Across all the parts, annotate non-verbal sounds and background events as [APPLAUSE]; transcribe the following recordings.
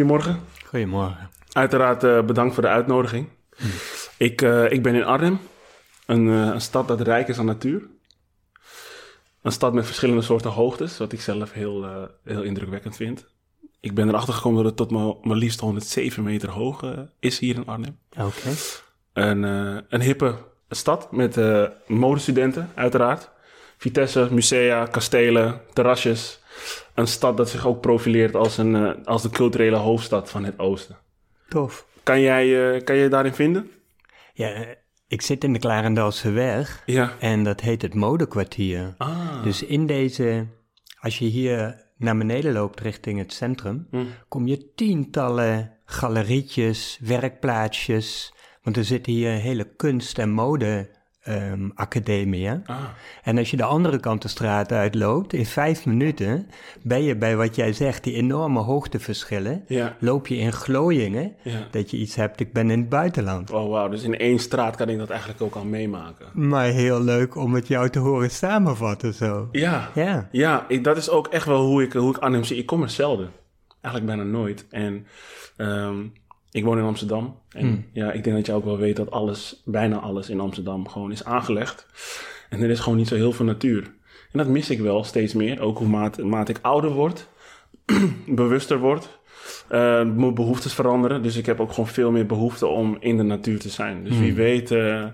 Goedemorgen. Goedemorgen. Uiteraard uh, bedankt voor de uitnodiging. Hm. Ik, uh, ik ben in Arnhem, een, uh, een, stad dat rijk is aan natuur. Een stad met verschillende soorten hoogtes, wat ik zelf heel, heel indrukwekkend vind. Ik ben erachter gekomen dat het tot maar, maar liefst 107 meter hoog is hier in Arnhem. Oké. Een, een hippe stad met modestudenten, uiteraard. Vitesse, musea, kastelen, terrasjes. Een stad dat zich ook profileert als, een, als de culturele hoofdstad van het oosten. Tof. Kan jij uh, kan je daarin vinden? Ja, ik zit in de Klarendalse weg. Ja. En dat heet het modekwartier. Ah. Dus in deze, als je hier naar beneden loopt richting het centrum, hm. kom je tientallen galerietjes, werkplaatsjes. Want er zitten hier hele kunst- en mode um, academie. Ah. En als je de andere kant de straat uitloopt, in vijf minuten ben je bij wat jij zegt, die enorme hoogteverschillen. Ja. Loop je in glooiingen, Ja. dat je iets hebt, ik ben in het buitenland. Oh, wauw. Dus in één straat kan ik dat eigenlijk ook al meemaken. Maar heel leuk om het jou te horen samenvatten zo. Ja. Ja. Ja, ik, dat is ook echt wel hoe ik, hoe ik Arnhem zie. Ik kom er zelden. Eigenlijk bijna nooit. En ehm, ik woon in Amsterdam. En Hmm. ja, ik denk dat je ook wel weet dat alles, bijna alles in Amsterdam gewoon is aangelegd. En er is gewoon niet zo heel veel natuur. En dat mis ik wel steeds meer. Ook hoe maat, maat ik ouder word, [CLEARS THROAT] bewuster word. eh, mijn behoeftes veranderen. Dus ik heb ook gewoon veel meer behoefte om in de natuur te zijn. Dus wie weet, eh,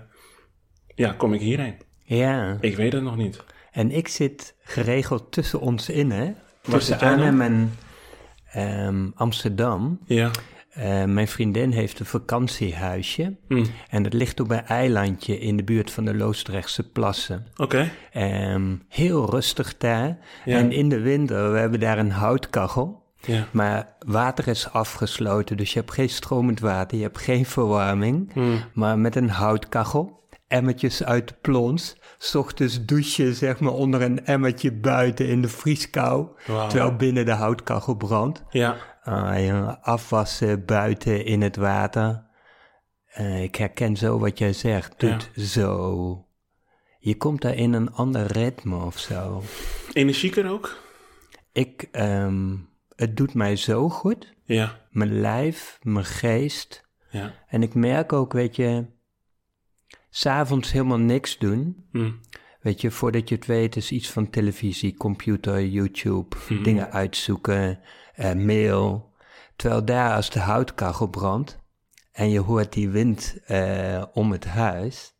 ja, kom ik hierheen. Ja. Ik weet het nog niet. En ik zit geregeld tussen ons in, hè? Tussen Arnhem en ehm, Amsterdam. Ja. Uh, mijn vriendin heeft een vakantiehuisje. Hm. En dat ligt op een eilandje in de buurt van de Loosdrechtse plassen. Oké. Um, heel rustig daar. Ja. En in de winter, we hebben daar een houtkachel. Ja. Maar water is afgesloten, dus je hebt geen stromend water, je hebt geen verwarming. Hm. Maar met een houtkachel, emmertjes uit de plons. Ochtends douchen, zeg maar, onder een emmertje buiten in de vrieskou. Wauw. Terwijl binnen de houtkachel brandt. Ja. Ja, afwassen buiten in het water. Eh, ik herken zo wat jij zegt. Doet zo. Je komt daar in een ander ritme of zo. Energieker ook? Ik, ehm, het doet mij zo goed. Ja. Mijn lijf, mijn geest. Ja. En ik merk ook, weet je, s'avonds helemaal niks doen. Hm. Weet je, voordat je het weet is iets van televisie, computer, YouTube, Mhm. dingen uitzoeken, mail. Terwijl daar als de houtkachel brandt en je hoort die wind eh, om het huis,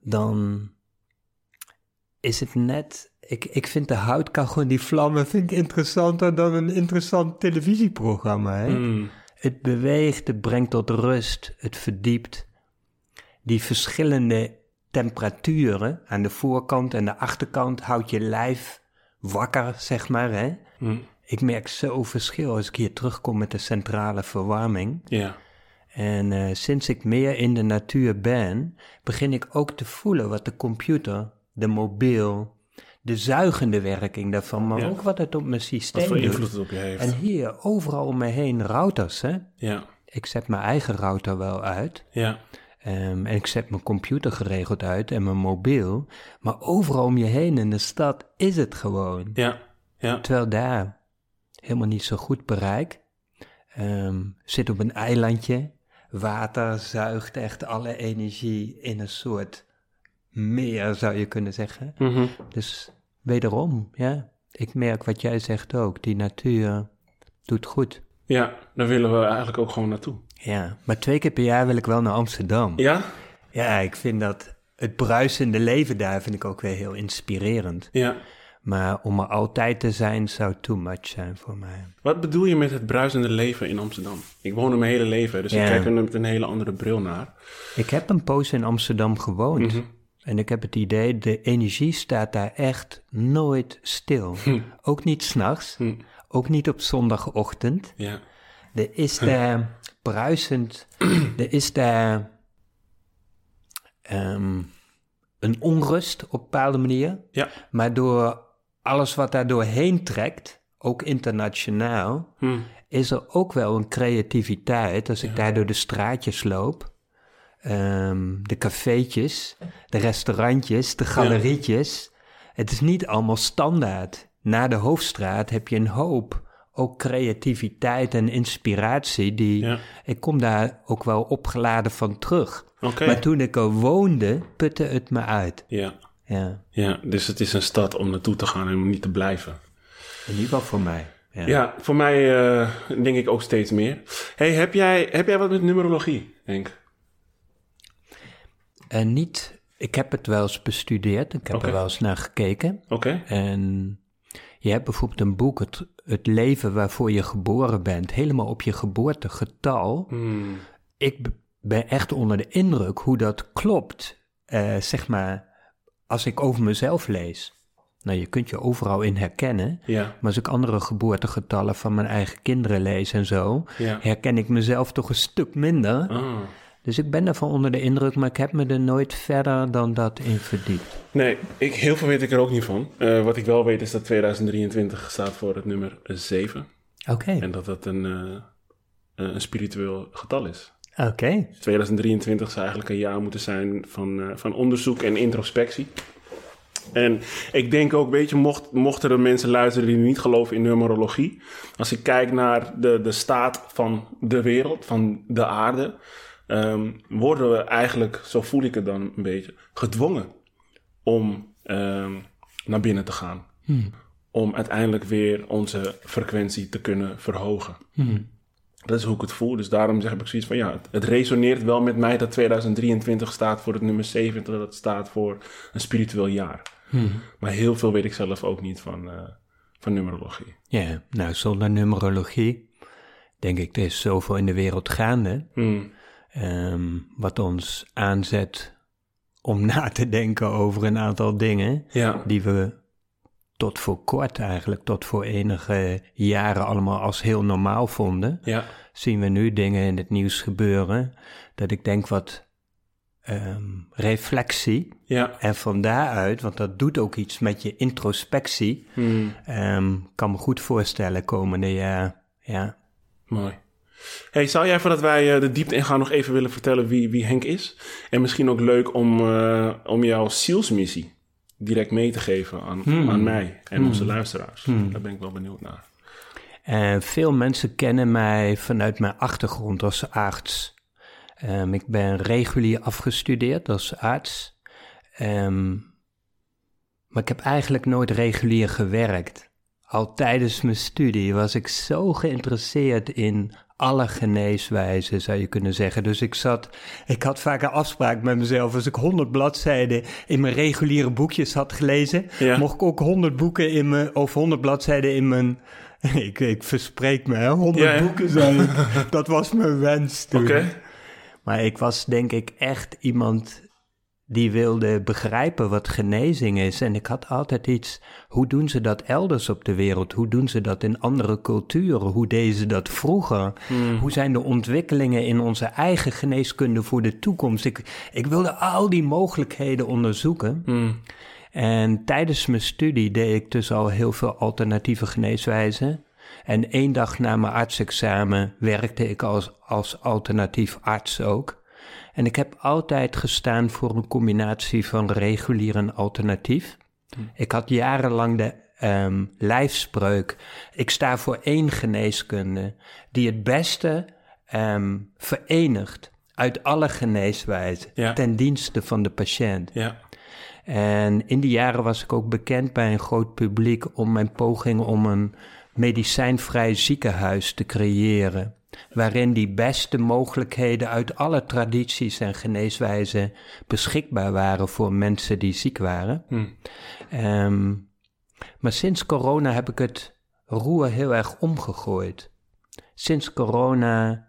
dan is het net... Ik, ik vind de houtkachel en die vlammen vind ik interessanter dan een interessant televisieprogramma. Hè? Hm. Het beweegt, het brengt tot rust, het verdiept. Die verschillende temperaturen aan de voorkant en de achterkant houdt je lijf wakker, zeg maar. Hè? Hm. Ik merk zo verschil als ik hier terugkom met de centrale verwarming. Ja. En eh, sinds ik meer in de natuur ben, begin ik ook te voelen wat de computer, de mobiel, de zuigende werking daarvan, maar Ja. ook wat het op mijn Wat systeem voor doet. invloed het op je heeft. En hier, overal om me heen, routers, hè. Ja. Ik zet mijn eigen router wel uit. Ja. Ehm, en ik zet mijn computer geregeld uit en mijn mobiel. Maar overal om je heen in de stad is het gewoon. Ja. Ja. Terwijl daar helemaal niet zo goed bereik. Ehm, zit op een eilandje. Water zuigt echt alle energie in een soort meer, zou je kunnen zeggen. Mhm. Dus wederom, ja. Ik merk wat jij zegt ook. Die natuur doet goed. Ja, daar willen we eigenlijk ook gewoon naartoe. Ja, maar twee keer per jaar wil ik wel naar Amsterdam. Ja? Ja, ik vind dat het bruisende leven daar vind ik ook weer heel inspirerend. Ja. Maar om er altijd te zijn zou too much zijn voor mij. Wat bedoel je met het bruisende leven in Amsterdam? Ik woon er mijn hele leven, dus Ja. ik kijk er met een hele andere bril naar. Ik heb een poos in Amsterdam gewoond. Mhm. En ik heb het idee, de energie staat daar echt nooit stil. [LAUGHS] Ook niet s'nachts, Hm. ook niet op zondagochtend. Ja. Er is daar bruisend, [CLEARS THROAT] er is daar ehm, een onrust op een bepaalde manier. Ja. Maar door alles wat daar doorheen trekt, ook internationaal, Hm. is er ook wel een creativiteit. Als ik daar door de straatjes loop, ehm, de cafeetjes, de restaurantjes, de galerietjes. Het is niet allemaal standaard. Na de hoofdstraat heb je een hoop ook creativiteit en inspiratie. Die, Ja. Ik kom daar ook wel opgeladen van terug. Maar toen ik er woonde, putte het me uit. Ja. Ja, ja, dus het is een stad om naartoe te gaan en om niet te blijven. in ieder geval voor mij. Ja. Ja, voor mij eh, denk ik ook steeds meer. hey, heb, jij, heb jij wat met numerologie, Henk? En niet, ik heb het wel eens bestudeerd, ik heb er wel eens naar gekeken. Oké. En je hebt bijvoorbeeld een boek, het, het leven waarvoor je geboren bent, helemaal op je geboortegetal. Hmm. Ik ben echt onder de indruk hoe dat klopt, eh, zeg maar, als ik over mezelf lees. Nou, je kunt je overal in herkennen, Ja, maar als ik andere geboortegetallen van mijn eigen kinderen lees en zo, ja. herken ik mezelf toch een stuk minder. Ah. Dus ik ben daarvan onder de indruk, maar ik heb me er nooit verder dan dat in verdiept. Nee, ik, heel veel weet ik er ook niet van. Eh, wat ik wel weet is dat 2023 staat voor het nummer 7. Oké, En dat dat een, eh, een spiritueel getal is. Oké. 2023 zou eigenlijk een jaar moeten zijn van, eh, van onderzoek en introspectie. En ik denk ook, weet je, mocht, mochten er mensen luisteren die niet geloven in numerologie. Als ik kijk naar de, de staat van de wereld, van de aarde. ehm, worden we eigenlijk, zo voel ik het dan een beetje, gedwongen om ehm, naar binnen te gaan. Om uiteindelijk weer onze frequentie te kunnen verhogen. Dat is hoe ik het voel. Dus daarom zeg ik zoiets van ja, het, resoneert wel met mij dat 2023 staat voor het nummer 7, dat het staat voor een spiritueel jaar. Maar heel veel weet ik zelf ook niet van, eh, van numerologie. Ja, nou zonder numerologie denk ik, er is zoveel in de wereld gaande, Hmm. ehm, wat ons aanzet om na te denken over een aantal dingen Ja, die we tot voor kort eigenlijk, tot voor enige jaren allemaal als heel normaal vonden. ja, Zien we nu dingen in het nieuws gebeuren dat ik denk wat ehm, reflectie ja. en van daaruit, want dat doet ook iets met je introspectie, Hmm. ehm, kan me goed voorstellen komende jaar. Ja. Mooi. Hey, zou jij voordat wij eh, de diepte ingaan nog even willen vertellen wie, wie Henk is? En misschien ook leuk om, eh, om jouw zielsmissie direct mee te geven aan, aan mij en onze luisteraars. Daar ben ik wel benieuwd naar. En veel mensen kennen mij vanuit mijn achtergrond als arts. Ehm, ik ben regulier afgestudeerd als arts. Ehm, maar ik heb eigenlijk nooit regulier gewerkt. Al tijdens mijn studie was ik zo geïnteresseerd in alle geneeswijzen, zou je kunnen zeggen. Dus ik zat, ik had vaak een afspraak met mezelf. Als ik 100 bladzijden in mijn reguliere boekjes had gelezen, Ja. mocht ik ook 100 boeken in mijn, of 100 bladzijden in mijn. [LAUGHS] Ik, ik verspreek me, hè? 100 Ja, ja. boeken zijn. [LAUGHS] dat was mijn wens toen. Oké. Maar ik was denk ik echt iemand die wilde begrijpen wat genezing is. En ik had altijd iets, hoe doen ze dat elders op de wereld? Hoe doen ze dat in andere culturen? Hoe deden ze dat vroeger? Hoe zijn de ontwikkelingen in onze eigen geneeskunde voor de toekomst? Ik, ik wilde al die mogelijkheden onderzoeken. Hmm. En tijdens mijn studie deed ik dus al heel veel alternatieve geneeswijzen. En één dag na mijn artsexamen werkte ik als, als alternatief arts ook. En ik heb altijd gestaan voor een combinatie van regulier en alternatief. Ik had jarenlang de ehm, lijfspreuk. Ik sta voor één geneeskunde die het beste ehm, verenigt uit alle geneeswijzen Ja. ten dienste van de patiënt. Ja. En in die jaren was ik ook bekend bij een groot publiek om mijn poging om een medicijnvrij ziekenhuis te creëren. Waarin die beste mogelijkheden uit alle tradities en geneeswijzen beschikbaar waren voor mensen die ziek waren. Hm. Ehm, maar sinds corona heb ik het roer heel erg omgegooid. Sinds corona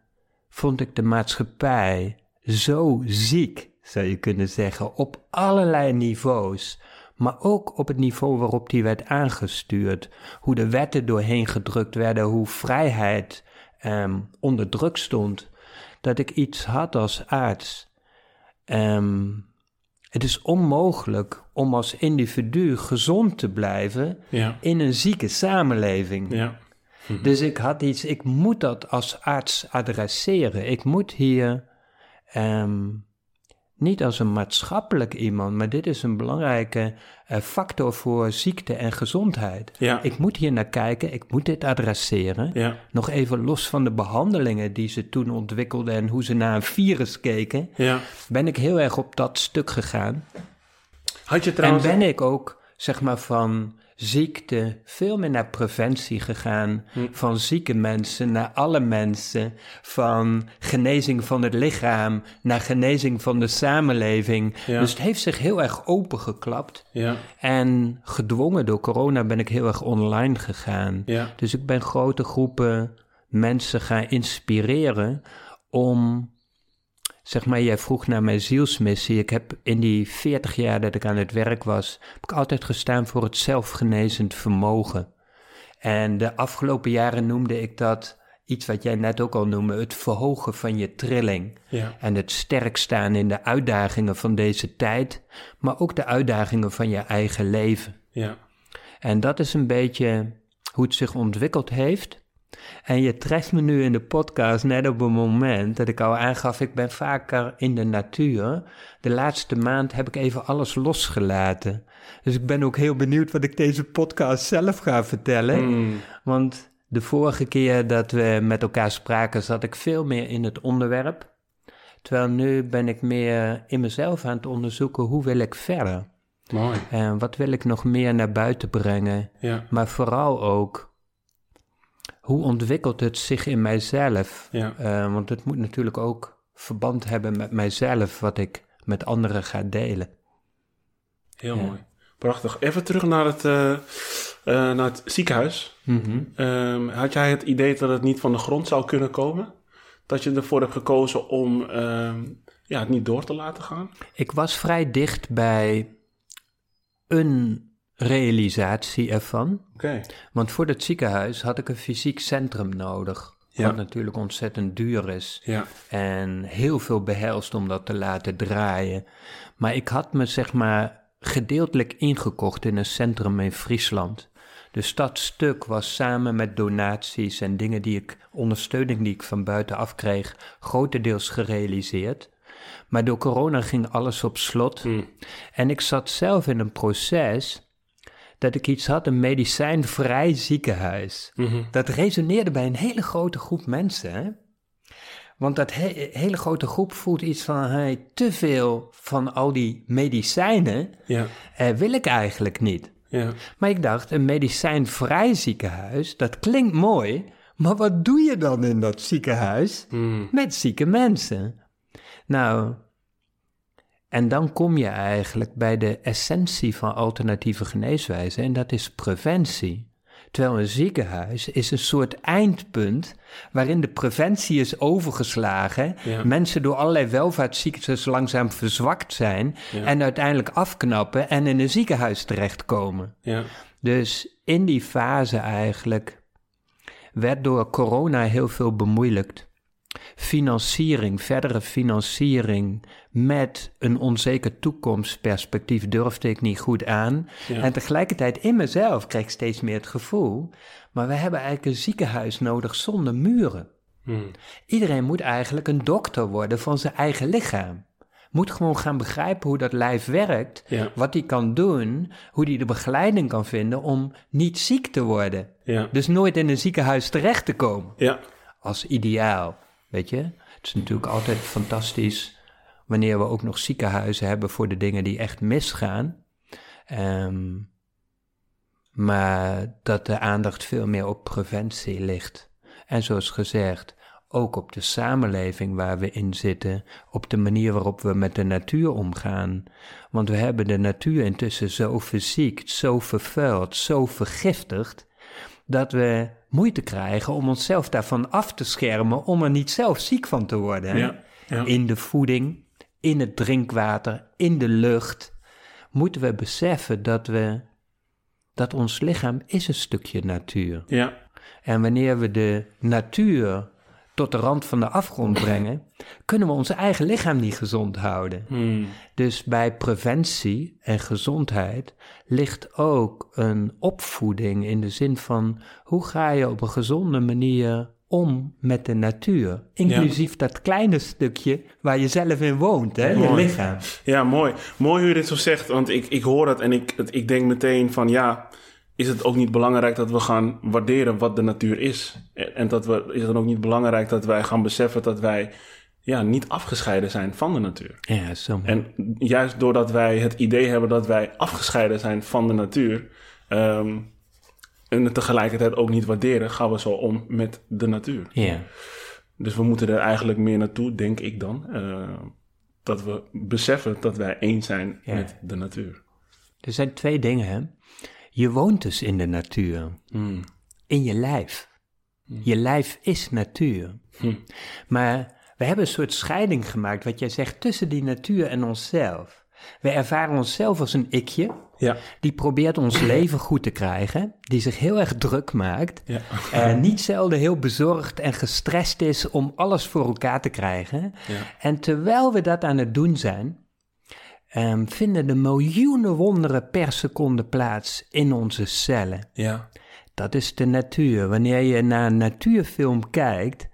vond ik de maatschappij zo ziek, zou je kunnen zeggen, op allerlei niveaus. Maar ook op het niveau waarop die werd aangestuurd. Hoe de wetten doorheen gedrukt werden, hoe vrijheid ehm, onder druk stond. Dat ik iets had als arts. Ehm, het is onmogelijk om als individu gezond te blijven Ja. in een zieke samenleving. Ja. Dus ik had iets, ik moet dat als arts adresseren. Ik moet hier ehm, niet als een maatschappelijk iemand, maar dit is een belangrijke uh, factor voor ziekte en gezondheid. Ja. Ik moet hier naar kijken, ik moet dit adresseren. Ja. Nog even los van de behandelingen die ze toen ontwikkelden en hoe ze naar een virus keken, Ja. ben ik heel erg op dat stuk gegaan. Had je En trouwens... ben ik ook, zeg maar, van ziekte veel meer naar preventie gegaan. Hm. Van zieke mensen naar alle mensen. Van genezing van het lichaam naar genezing van de samenleving. Ja. Dus het heeft zich heel erg opengeklapt. Ja, En gedwongen door corona ben ik heel erg online gegaan. ja, Dus ik ben grote groepen mensen gaan inspireren om, zeg maar, jij vroeg naar mijn zielsmissie. Ik heb in die 40 jaar dat ik aan het werk was, heb ik altijd gestaan voor het zelfgenezend vermogen. En de afgelopen jaren noemde ik dat iets wat jij net ook al noemde, het verhogen van je trilling. ja, En het sterk staan in de uitdagingen van deze tijd, maar ook de uitdagingen van je eigen leven. ja. En dat is een beetje hoe het zich ontwikkeld heeft. En je treft me nu in de podcast net op een moment dat ik al aangaf, ik ben vaker in de natuur. De laatste maand heb ik even alles losgelaten. Dus ik ben ook heel benieuwd wat ik deze podcast zelf ga vertellen. Mm, Want de vorige keer dat we met elkaar spraken, zat ik veel meer in het onderwerp. Terwijl nu ben ik meer in mezelf aan het onderzoeken, hoe wil ik verder? mooi. En wat wil ik nog meer naar buiten brengen? Ja, Maar vooral ook, hoe ontwikkelt het zich in mijzelf? ja, Eh, want het moet natuurlijk ook verband hebben met mijzelf, wat ik met anderen ga delen. heel Ja. mooi. Prachtig. Even terug naar het, eh, eh, naar het ziekenhuis. Mhm. Ehm, had jij het idee dat het niet van de grond zou kunnen komen? Dat je ervoor hebt gekozen om ehm, ja, het niet door te laten gaan? Ik was vrij dicht bij een realisatie ervan. Want voor het ziekenhuis had ik een fysiek centrum nodig. Ja. Wat natuurlijk ontzettend duur is. Ja, En heel veel behelst om dat te laten draaien. Maar ik had me zeg maar gedeeltelijk ingekocht in een centrum in Friesland. Dus dat stuk was samen met donaties en dingen die ik, ondersteuning die ik van buitenaf kreeg, grotendeels gerealiseerd. Maar door corona ging alles op slot. Mm. En ik zat zelf in een proces dat ik iets had, een medicijnvrij ziekenhuis. Mhm. Dat resoneerde bij een hele grote groep mensen. Hè? Want dat he- hele grote groep voelt iets van, hey, te veel van al die medicijnen ja, eh, wil ik eigenlijk niet. ja, Maar ik dacht, een medicijnvrij ziekenhuis, dat klinkt mooi, maar wat doe je dan in dat ziekenhuis Mm. met zieke mensen? Nou, en dan kom je eigenlijk bij de essentie van alternatieve geneeswijze en dat is preventie. Terwijl een ziekenhuis is een soort eindpunt waarin de preventie is overgeslagen, Ja. mensen door allerlei welvaartsziektes langzaam verzwakt zijn Ja. en uiteindelijk afknappen en in een ziekenhuis terechtkomen. ja, Dus in die fase eigenlijk werd door corona heel veel bemoeilijkt. Financiering, verdere financiering met een onzeker toekomstperspectief durfde ik niet goed aan. Ja. En tegelijkertijd in mezelf kreeg ik steeds meer het gevoel, maar we hebben eigenlijk een ziekenhuis nodig zonder muren. Mm. Iedereen moet eigenlijk een dokter worden van zijn eigen lichaam. Moet gewoon gaan begrijpen hoe dat lijf werkt, Ja. wat hij kan doen, hoe hij de begeleiding kan vinden om niet ziek te worden. ja, Dus nooit in een ziekenhuis terecht te komen, als ideaal. Weet je, het is natuurlijk altijd fantastisch wanneer we ook nog ziekenhuizen hebben voor de dingen die echt misgaan. Ehm, maar dat de aandacht veel meer op preventie ligt. En zoals gezegd, ook op de samenleving waar we in zitten, op de manier waarop we met de natuur omgaan. Want we hebben de natuur intussen zo verziekt, zo vervuild, zo vergiftigd, dat we moeite krijgen om onszelf daarvan af te schermen, om er niet zelf ziek van te worden. hè? ja, ja. In de voeding, in het drinkwater, in de lucht, moeten we beseffen dat we dat ons lichaam is een stukje natuur. ja, En wanneer we de natuur tot de rand van de afgrond brengen, [LAUGHS] kunnen we ons eigen lichaam niet gezond houden. Mm. Dus bij preventie en gezondheid ligt ook een opvoeding in de zin van hoe ga je op een gezonde manier om met de natuur. Inclusief dat kleine stukje waar je zelf in woont, hè, je lichaam. Ja, mooi. Mooi hoe je dit zo zegt, want ik, ik hoor het en ik, ik denk meteen van ja, is het ook niet belangrijk dat we gaan waarderen wat de natuur is? En dat we, is het dan ook niet belangrijk dat wij gaan beseffen dat wij ja, niet afgescheiden zijn van de natuur? Ja, zo. En juist doordat wij het idee hebben dat wij afgescheiden zijn van de natuur, ehm, en het tegelijkertijd ook niet waarderen, gaan we zo om met de natuur. Ja. Dus we moeten er eigenlijk meer naartoe, denk ik dan. eh, dat we beseffen dat wij één zijn Ja. met de natuur. Er zijn twee dingen, hè. Je woont dus in de natuur. Hmm. in je lijf. Je lijf is natuur. Hm. Maar we hebben een soort scheiding gemaakt, wat jij zegt, tussen die natuur en onszelf. We ervaren onszelf als een ikje, Ja. die probeert ons [CLEARS THROAT] leven goed te krijgen, die zich heel erg druk maakt, Ja. [LAUGHS] en niet zelden heel bezorgd en gestrest is om alles voor elkaar te krijgen. Ja. En terwijl we dat aan het doen zijn, ehm, vinden er miljoenen wonderen per seconde plaats in onze cellen. Ja. Dat is de natuur. Wanneer je naar een natuurfilm kijkt,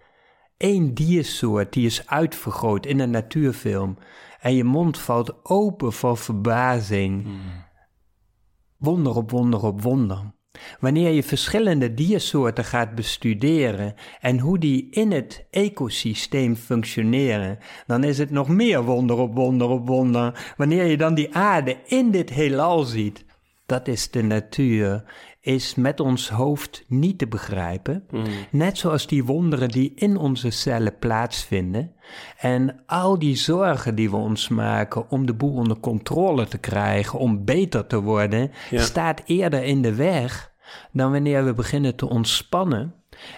één diersoort die is uitvergroot in een natuurfilm en je mond valt open van verbazing. Wonder op wonder op wonder. Wanneer je verschillende diersoorten gaat bestuderen en hoe die in het ecosysteem functioneren, dan is het nog meer wonder op wonder op wonder. Wanneer je dan die aarde in dit heelal ziet, dat is de natuur, is met ons hoofd niet te begrijpen. Net zoals die wonderen die in onze cellen plaatsvinden. En al die zorgen die we ons maken om de boel onder controle te krijgen, om beter te worden, Ja. staat eerder in de weg dan wanneer we beginnen te ontspannen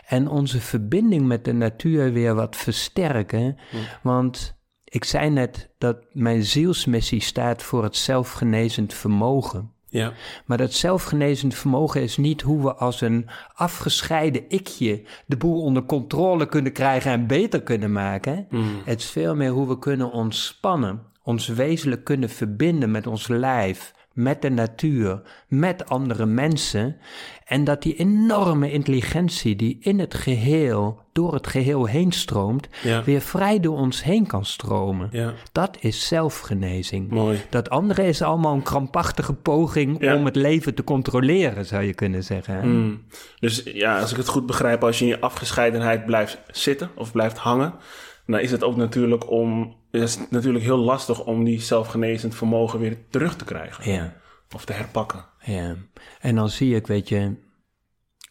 en onze verbinding met de natuur weer wat versterken. Want ik zei net dat mijn zielsmissie staat voor het zelfgenezend vermogen. Ja. Maar dat zelfgenezend vermogen is niet hoe we als een afgescheiden ikje de boel onder controle kunnen krijgen en beter kunnen maken. Het is veel meer hoe we kunnen ontspannen, ons wezenlijk kunnen verbinden met ons lijf, met de natuur, met andere mensen. En dat die enorme intelligentie die in het geheel, door het geheel heen stroomt, Ja. weer vrij door ons heen kan stromen. Ja. Dat is zelfgenezing. Mooi. Dat andere is allemaal een krampachtige poging Ja. om het leven te controleren, zou je kunnen zeggen. Hmm. Dus ja, als ik het goed begrijp, als je in je afgescheidenheid blijft zitten of blijft hangen, dan is het ook natuurlijk om, is het natuurlijk heel lastig om die zelfgenezend vermogen weer terug te krijgen. Ja, Of te herpakken. ja. En dan zie ik, weet je,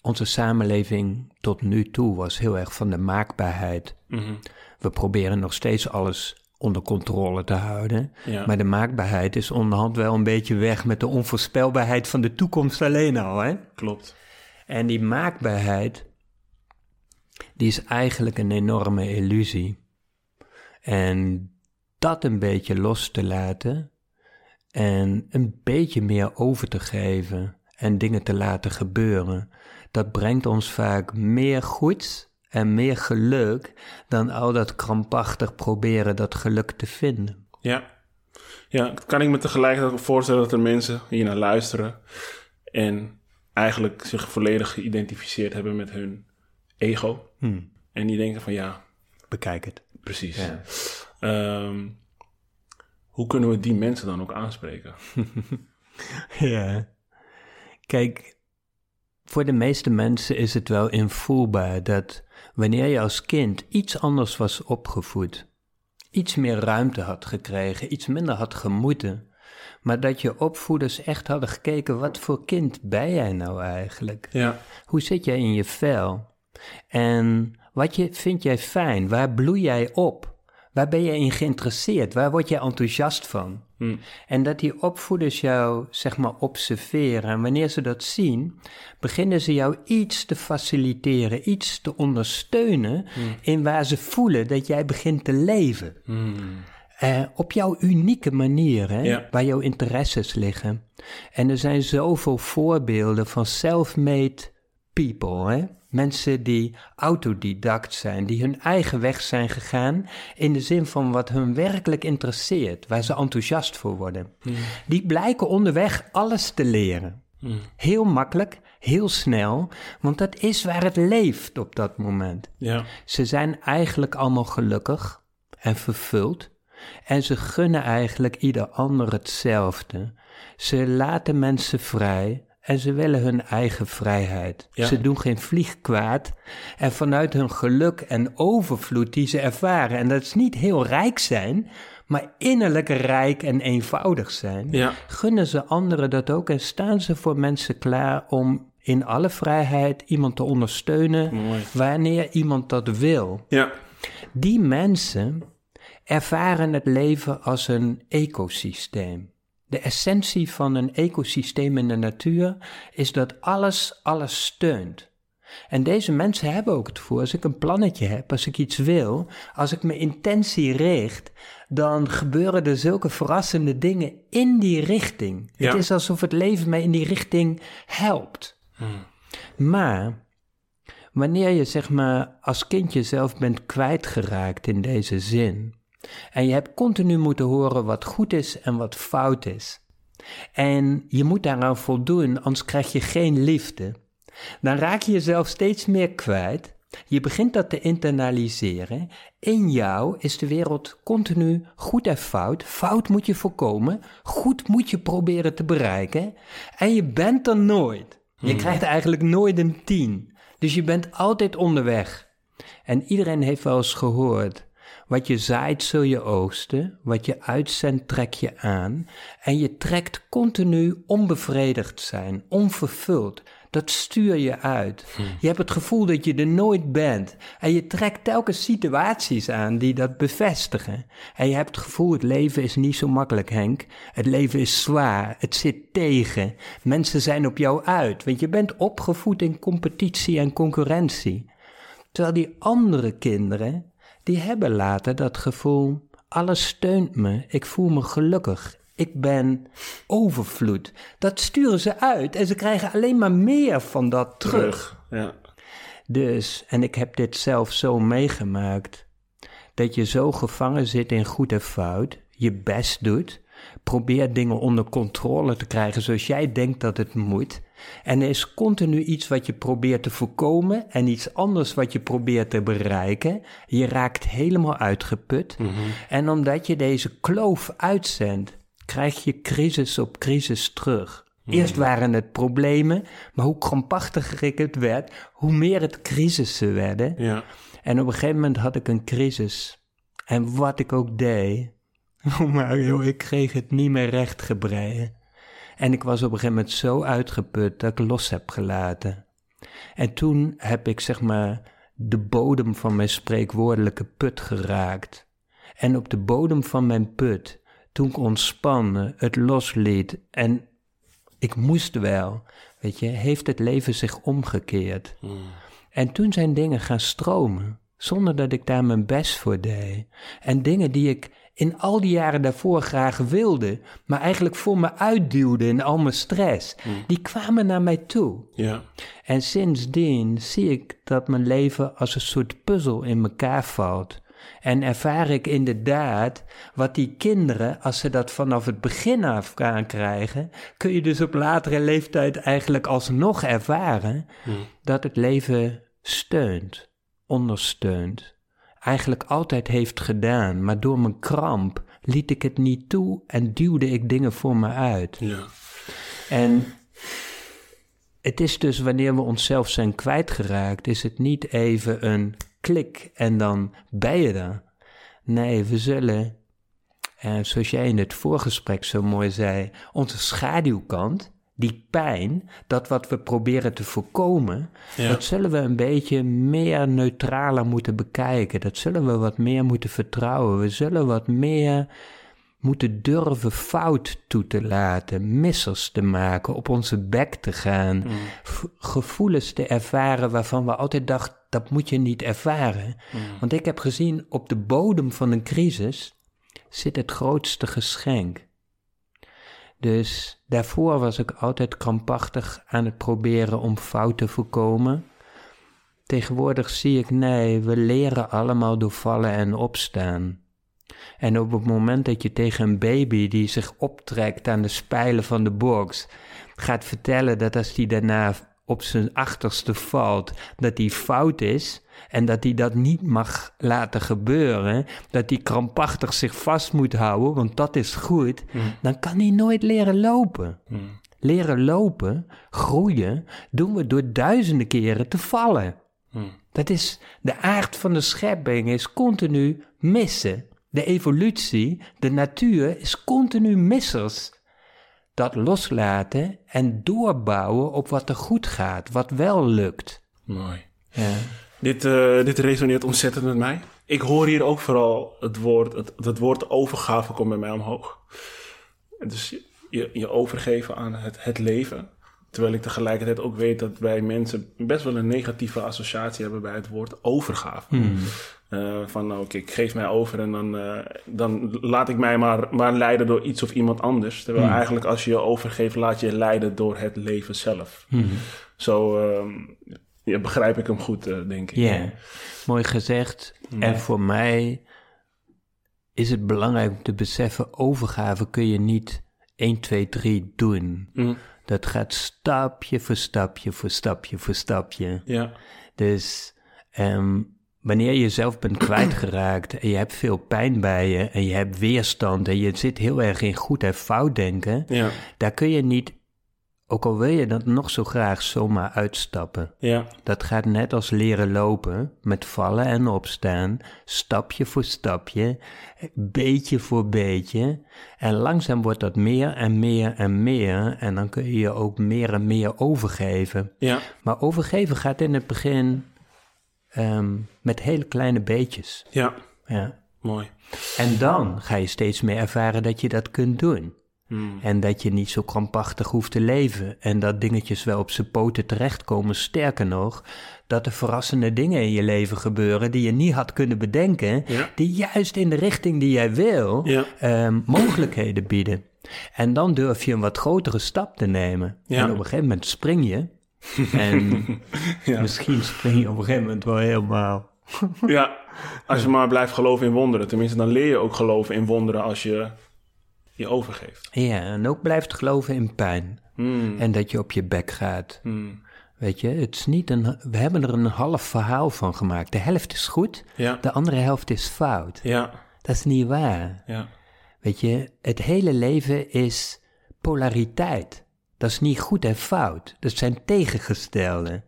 onze samenleving tot nu toe was heel erg van de maakbaarheid. Mhm. We proberen nog steeds alles onder controle te houden. Ja. Maar de maakbaarheid is onderhand wel een beetje weg met de onvoorspelbaarheid van de toekomst alleen al. Hè? Klopt. En die maakbaarheid, die is eigenlijk een enorme illusie. En dat een beetje los te laten en een beetje meer over te geven en dingen te laten gebeuren, dat brengt ons vaak meer goeds en meer geluk dan al dat krampachtig proberen dat geluk te vinden. Ja. Ja, kan ik me tegelijkertijd ook voorstellen dat er mensen hier naar luisteren en eigenlijk zich volledig geïdentificeerd hebben met hun ego. Hmm. En die denken van ja, Bekijk het. Precies. Ja. Ehm, hoe kunnen we die mensen dan ook aanspreken? [LAUGHS] Ja. Kijk, voor de meeste mensen is het wel invoelbaar dat wanneer je als kind iets anders was opgevoed, iets meer ruimte had gekregen, iets minder had gemoeten, maar dat je opvoeders echt hadden gekeken, wat voor kind ben jij nou eigenlijk? Ja, Hoe zit jij in je vel? En wat je, vind jij fijn? Waar bloei jij op? Waar ben je in geïnteresseerd? Waar word je enthousiast van? Hm. En dat die opvoeders jou, zeg maar, observeren. En wanneer ze dat zien, beginnen ze jou iets te faciliteren, iets te ondersteunen in waar ze voelen dat jij begint te leven. Hm. Eh, op jouw unieke manier, hè, Ja. waar jouw interesses liggen. En er zijn zoveel voorbeelden van self-made people, hè? Mensen die autodidact zijn, die hun eigen weg zijn gegaan in de zin van wat hun werkelijk interesseert, waar ze enthousiast voor worden. Die blijken onderweg alles te leren. Heel makkelijk, heel snel, want dat is waar het leeft op dat moment. Ja. Ze zijn eigenlijk allemaal gelukkig en vervuld. En ze gunnen eigenlijk ieder ander hetzelfde. Ze laten mensen vrij en ze willen hun eigen vrijheid. Ja. Ze doen geen vlieg kwaad. En vanuit hun geluk en overvloed die ze ervaren, en dat is niet heel rijk zijn, maar innerlijk rijk en eenvoudig zijn, Ja. gunnen ze anderen dat ook en staan ze voor mensen klaar om in alle vrijheid iemand te ondersteunen Mooi. wanneer iemand dat wil. Ja. Die mensen ervaren het leven als een ecosysteem. De essentie van een ecosysteem in de natuur is dat alles alles steunt. En deze mensen hebben ook het voor, als ik een plannetje heb, als ik iets wil, als ik mijn intentie richt, dan gebeuren er zulke verrassende dingen in die richting. Ja. Het is alsof het leven mij in die richting helpt. Maar wanneer je zeg maar als kind jezelf bent kwijtgeraakt in deze zin, en je hebt continu moeten horen wat goed is en wat fout is, en je moet daaraan voldoen, anders krijg je geen liefde, dan raak je jezelf steeds meer kwijt. Je begint dat te internaliseren. In jou is de wereld continu goed en fout. Fout moet je voorkomen. Goed moet je proberen te bereiken. En je bent er nooit. Je krijgt eigenlijk nooit een tien. Dus je bent altijd onderweg. En iedereen heeft wel eens gehoord. Wat je zaait zul je oogsten, wat je uitzendt trek je aan. En je trekt continu onbevredigd zijn, onvervuld. Dat stuur je uit. Je hebt het gevoel dat je er nooit bent. En je trekt telkens situaties aan die dat bevestigen. En je hebt het gevoel, het leven is niet zo makkelijk, Henk. Het leven is zwaar, het zit tegen. Mensen zijn op jou uit, want je bent opgevoed in competitie en concurrentie. Terwijl die andere kinderen, die hebben later dat gevoel, alles steunt me, ik voel me gelukkig, ik ben overvloed. Dat sturen ze uit en ze krijgen alleen maar meer van dat terug. Ja. Dus, en ik heb dit zelf zo meegemaakt, dat je zo gevangen zit in goed en fout, je best doet, probeert dingen onder controle te krijgen zoals jij denkt dat het moet. En er is continu iets wat je probeert te voorkomen en iets anders wat je probeert te bereiken. Je raakt helemaal uitgeput. En omdat je deze kloof uitzendt, krijg je crisis op crisis terug. Eerst waren het problemen, maar hoe krampachtiger ik het werd, hoe meer het crisissen werden. Ja. En op een gegeven moment had ik een crisis. En wat ik ook deed, [LAUGHS] oh Mario, ik kreeg het niet meer rechtgebreien. En ik was op een gegeven moment zo uitgeput dat ik los heb gelaten. En toen heb ik zeg maar de bodem van mijn spreekwoordelijke put geraakt. En op de bodem van mijn put, toen ik ontspannen, het losliet en ik moest wel, weet je, heeft het leven zich omgekeerd. En toen zijn dingen gaan stromen, zonder dat ik daar mijn best voor deed. En dingen die ik in al die jaren daarvoor graag wilde, maar eigenlijk voor me uitduwde in al mijn stress, die kwamen naar mij toe. Ja. En sindsdien zie ik dat mijn leven als een soort puzzel in elkaar valt. En ervaar ik inderdaad wat die kinderen, als ze dat vanaf het begin af gaan krijgen, kun je dus op latere leeftijd eigenlijk alsnog ervaren dat het leven steunt, ondersteunt. Eigenlijk altijd heeft gedaan, maar door mijn kramp liet ik het niet toe en duwde ik dingen voor me uit. Ja. En het is dus wanneer we onszelf zijn kwijtgeraakt, is het niet even een klik en dan ben je er. Nee, we zullen, eh, zoals jij in het voorgesprek zo mooi zei, onze schaduwkant, die pijn, dat wat we proberen te voorkomen, Ja. dat zullen we een beetje meer neutraler moeten bekijken. Dat zullen we wat meer moeten vertrouwen. We zullen wat meer moeten durven fout toe te laten, missers te maken, op onze bek te gaan, v- gevoelens te ervaren waarvan we altijd dachten, dat moet je niet ervaren. Want ik heb gezien, op de bodem van een crisis zit het grootste geschenk. Dus daarvoor was ik altijd krampachtig aan het proberen om fout te voorkomen. Tegenwoordig zie ik, nee, we leren allemaal door vallen en opstaan. En op het moment dat je tegen een baby die zich optrekt aan de spijlen van de box gaat vertellen dat als die daarna op zijn achterste valt, dat die fout is en dat hij dat niet mag laten gebeuren, dat hij krampachtig zich vast moet houden, want dat is goed, dan kan hij nooit leren lopen. Leren lopen, groeien, doen we door duizenden keren te vallen. Dat is de aard van de schepping, is continu missen. De evolutie, de natuur is continu missers. Dat loslaten en doorbouwen op wat er goed gaat, wat wel lukt. Mooi. Ja. Dit, eh, dit resoneert ontzettend met mij. Ik hoor hier ook vooral het woord, het, het woord overgave komt bij mij omhoog. Dus je, je overgeven aan het, het leven. Terwijl ik tegelijkertijd ook weet dat wij mensen best wel een negatieve associatie hebben bij het woord overgave. Uh, van nou, oké, ik geef mij over en dan, uh, dan laat ik mij maar, maar leiden door iets of iemand anders. Terwijl Hmm. eigenlijk als je je overgeeft, laat je je leiden door het leven zelf. Hmm. Zo ehm, ja, begrijp ik hem goed, uh, denk ik. Ja, mooi gezegd. En voor mij is het belangrijk om te beseffen, overgave kun je niet 1, 2, 3 doen. Mm. Dat gaat stapje voor stapje voor stapje voor stapje. Ja. Dus um, wanneer je zelf bent [CLEARS THROAT] kwijtgeraakt en je hebt veel pijn bij je en je hebt weerstand en je zit heel erg in goed en fout denken, ja. daar kun je niet, ook al wil je dat nog zo graag, zomaar uitstappen. Ja. Dat gaat net als leren lopen, met vallen en opstaan, stapje voor stapje, beetje voor beetje. En langzaam wordt dat meer en meer en meer en dan kun je je ook meer en meer overgeven. Ja. Maar overgeven gaat in het begin um, met hele kleine beetjes. Ja. Ja. Mooi. En dan ga je steeds meer ervaren dat je dat kunt doen. Hmm. En dat je niet zo krampachtig hoeft te leven. En dat dingetjes wel op zijn poten terechtkomen. Sterker nog, dat er verrassende dingen in je leven gebeuren die je niet had kunnen bedenken. Ja. Die juist in de richting die jij wil Ja. um, mogelijkheden bieden. En dan durf je een wat grotere stap te nemen. Ja. En op een gegeven moment spring je. En [LAUGHS] misschien spring je op een gegeven moment wel helemaal. Ja, als je maar blijft geloven in wonderen. Tenminste, dan leer je ook geloven in wonderen als je je overgeeft. Ja, en ook blijft geloven in pijn. Hmm. En dat je op je bek gaat. Hmm. Weet je, het is niet een, we hebben er een half verhaal van gemaakt. De helft is goed, Ja. de andere helft is fout. Ja. Dat is niet waar. Ja. Weet je, het hele leven is polariteit. Dat is niet goed en fout. Dat zijn tegengestelde.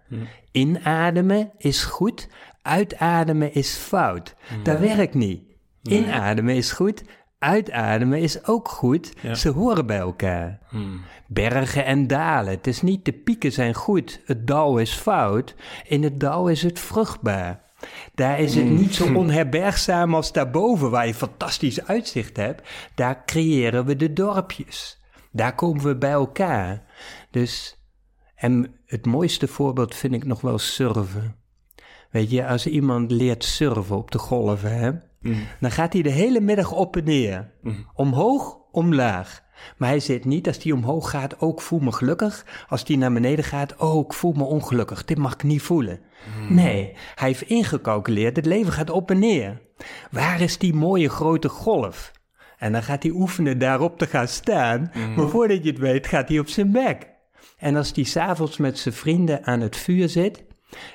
Inademen is goed, uitademen is fout. Dat werkt niet. Inademen is goed, uitademen is ook goed. Ja. Ze horen bij elkaar. Hmm. Bergen en dalen. Het is niet de pieken zijn goed, het dal is fout. In het dal is het vruchtbaar. Daar is het niet zo onherbergzaam als daarboven, waar je fantastisch uitzicht hebt. Daar creëren we de dorpjes. Daar komen we bij elkaar. Dus, en het mooiste voorbeeld vind ik nog wel surfen. Weet je, als iemand leert surfen op de golven, hè, dan gaat hij de hele middag op en neer. Omhoog, omlaag. Maar hij zit niet, als hij omhoog gaat, ook voel me gelukkig. Als hij naar beneden gaat, oh, ik voel me ongelukkig. Dit mag ik niet voelen. Nee, hij heeft ingecalculeerd, het leven gaat op en neer. Waar is die mooie grote golf? En dan gaat hij oefenen daarop te gaan staan. Maar voordat je het weet, gaat hij op zijn bek. En als hij s'avonds met zijn vrienden aan het vuur zit...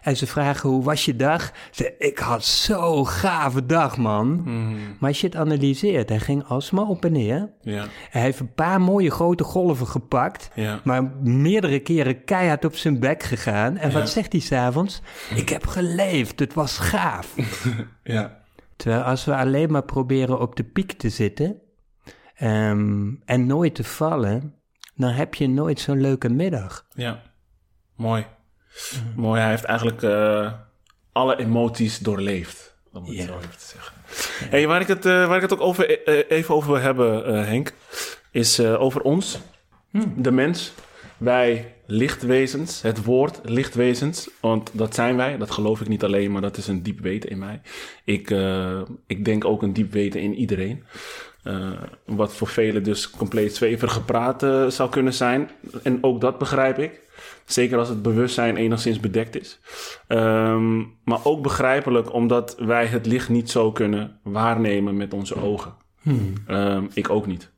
en ze vragen, hoe was je dag? Ze, ik had zo'n gave dag, man. Maar als je het analyseert, hij ging alsmaar op en neer. Ja. Hij heeft een paar mooie grote golven gepakt... Ja. maar meerdere keren keihard op zijn bek gegaan. En Ja. wat zegt hij s'avonds? Ik heb geleefd, het was gaaf. [LAUGHS] Ja. Terwijl als we alleen maar proberen op de piek te zitten ehm, en nooit te vallen, dan heb je nooit zo'n leuke middag. Ja. Mooi. Mooi. Hij heeft eigenlijk eh, alle emoties doorleefd. Om het Ja. zo even te zeggen. Hey, waar, ik het, eh, waar ik het ook over, eh, even over wil hebben, Henk, is over ons, de mens. Wij lichtwezens, het woord lichtwezens, want dat zijn wij, dat geloof ik niet alleen, maar dat is een diep weten in mij. Ik, ik denk ook een diep weten in iedereen. Wat voor velen dus compleet zweverig gepraat uh, zou kunnen zijn. En ook dat begrijp ik. Zeker als het bewustzijn enigszins bedekt is. Um, maar ook begrijpelijk omdat wij het licht niet zo kunnen waarnemen met onze ogen. Hmm. Um, ik ook niet.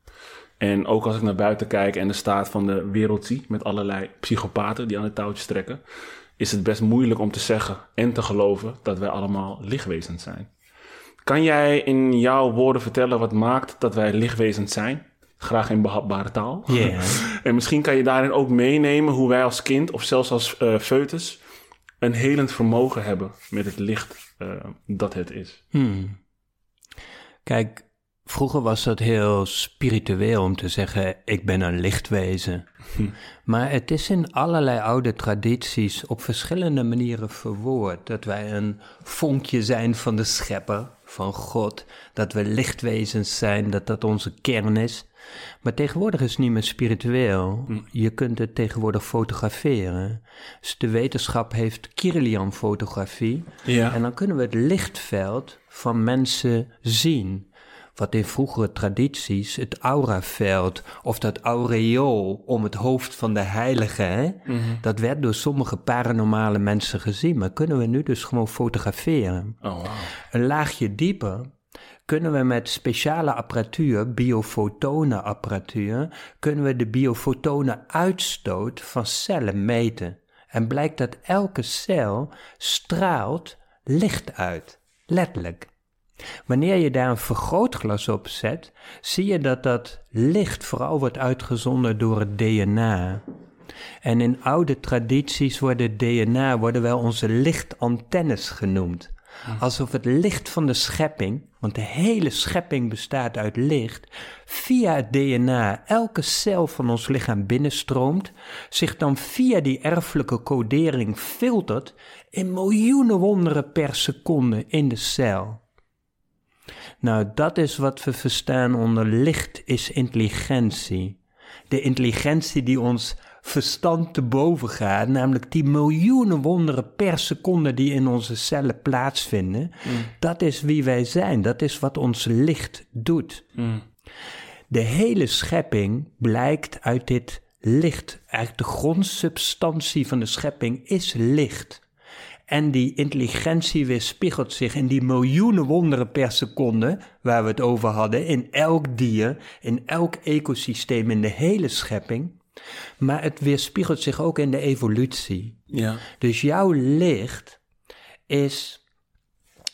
En ook als ik naar buiten kijk en de staat van de wereld zie met allerlei psychopaten die aan de touwtjes trekken, is het best moeilijk om te zeggen en te geloven dat wij allemaal lichtwezens zijn. Kan jij in jouw woorden vertellen wat maakt dat wij lichtwezens zijn? Graag in behapbare taal. Yeah. [LAUGHS] en misschien kan je daarin ook meenemen hoe wij als kind of zelfs als uh, foetus een helend vermogen hebben met het licht uh, dat het is. Hmm. Kijk, Vroeger was dat heel spiritueel om te zeggen: ik ben een lichtwezen. Hm. Maar het is in allerlei oude tradities op verschillende manieren verwoord dat wij een vonkje zijn van de schepper, van God, dat we lichtwezens zijn, dat dat onze kern is. Maar tegenwoordig is het niet meer spiritueel. Hm. Je kunt het tegenwoordig fotograferen. Dus de wetenschap heeft Kirlian-fotografie. Ja. En dan kunnen we het lichtveld van mensen zien wat in vroegere tradities het auraveld of dat aureool om het hoofd van de heilige, hè, mhm. dat werd door sommige paranormale mensen gezien, maar kunnen we nu dus gewoon fotograferen. Oh, wow. Een laagje dieper kunnen we met speciale apparatuur, biofotonenapparatuur, kunnen we de biofotonenuitstoot van cellen meten. En blijkt dat elke cel straalt licht uit, letterlijk. Wanneer je daar een vergrootglas op zet, zie je dat dat licht vooral wordt uitgezonden door het DNA. En in oude tradities worden DNA worden wel onze lichtantennes genoemd. Alsof het licht van de schepping, want de hele schepping bestaat uit licht, via het DNA elke cel van ons lichaam binnenstroomt, zich dan via die erfelijke codering filtert in miljoenen wonderen per seconde in de cel. Nou, dat is wat we verstaan onder licht is intelligentie. De intelligentie die ons verstand te boven gaat, namelijk die miljoenen wonderen per seconde die in onze cellen plaatsvinden. Mm. Dat is wie wij zijn, dat is wat ons licht doet. Mm. De hele schepping blijkt uit dit licht. Eigenlijk de grondsubstantie van de schepping is licht. En die intelligentie weerspiegelt zich in die miljoenen wonderen per seconde, waar we het over hadden, in elk dier, in elk ecosysteem, in de hele schepping. Maar het weerspiegelt zich ook in de evolutie. Ja. Dus jouw licht is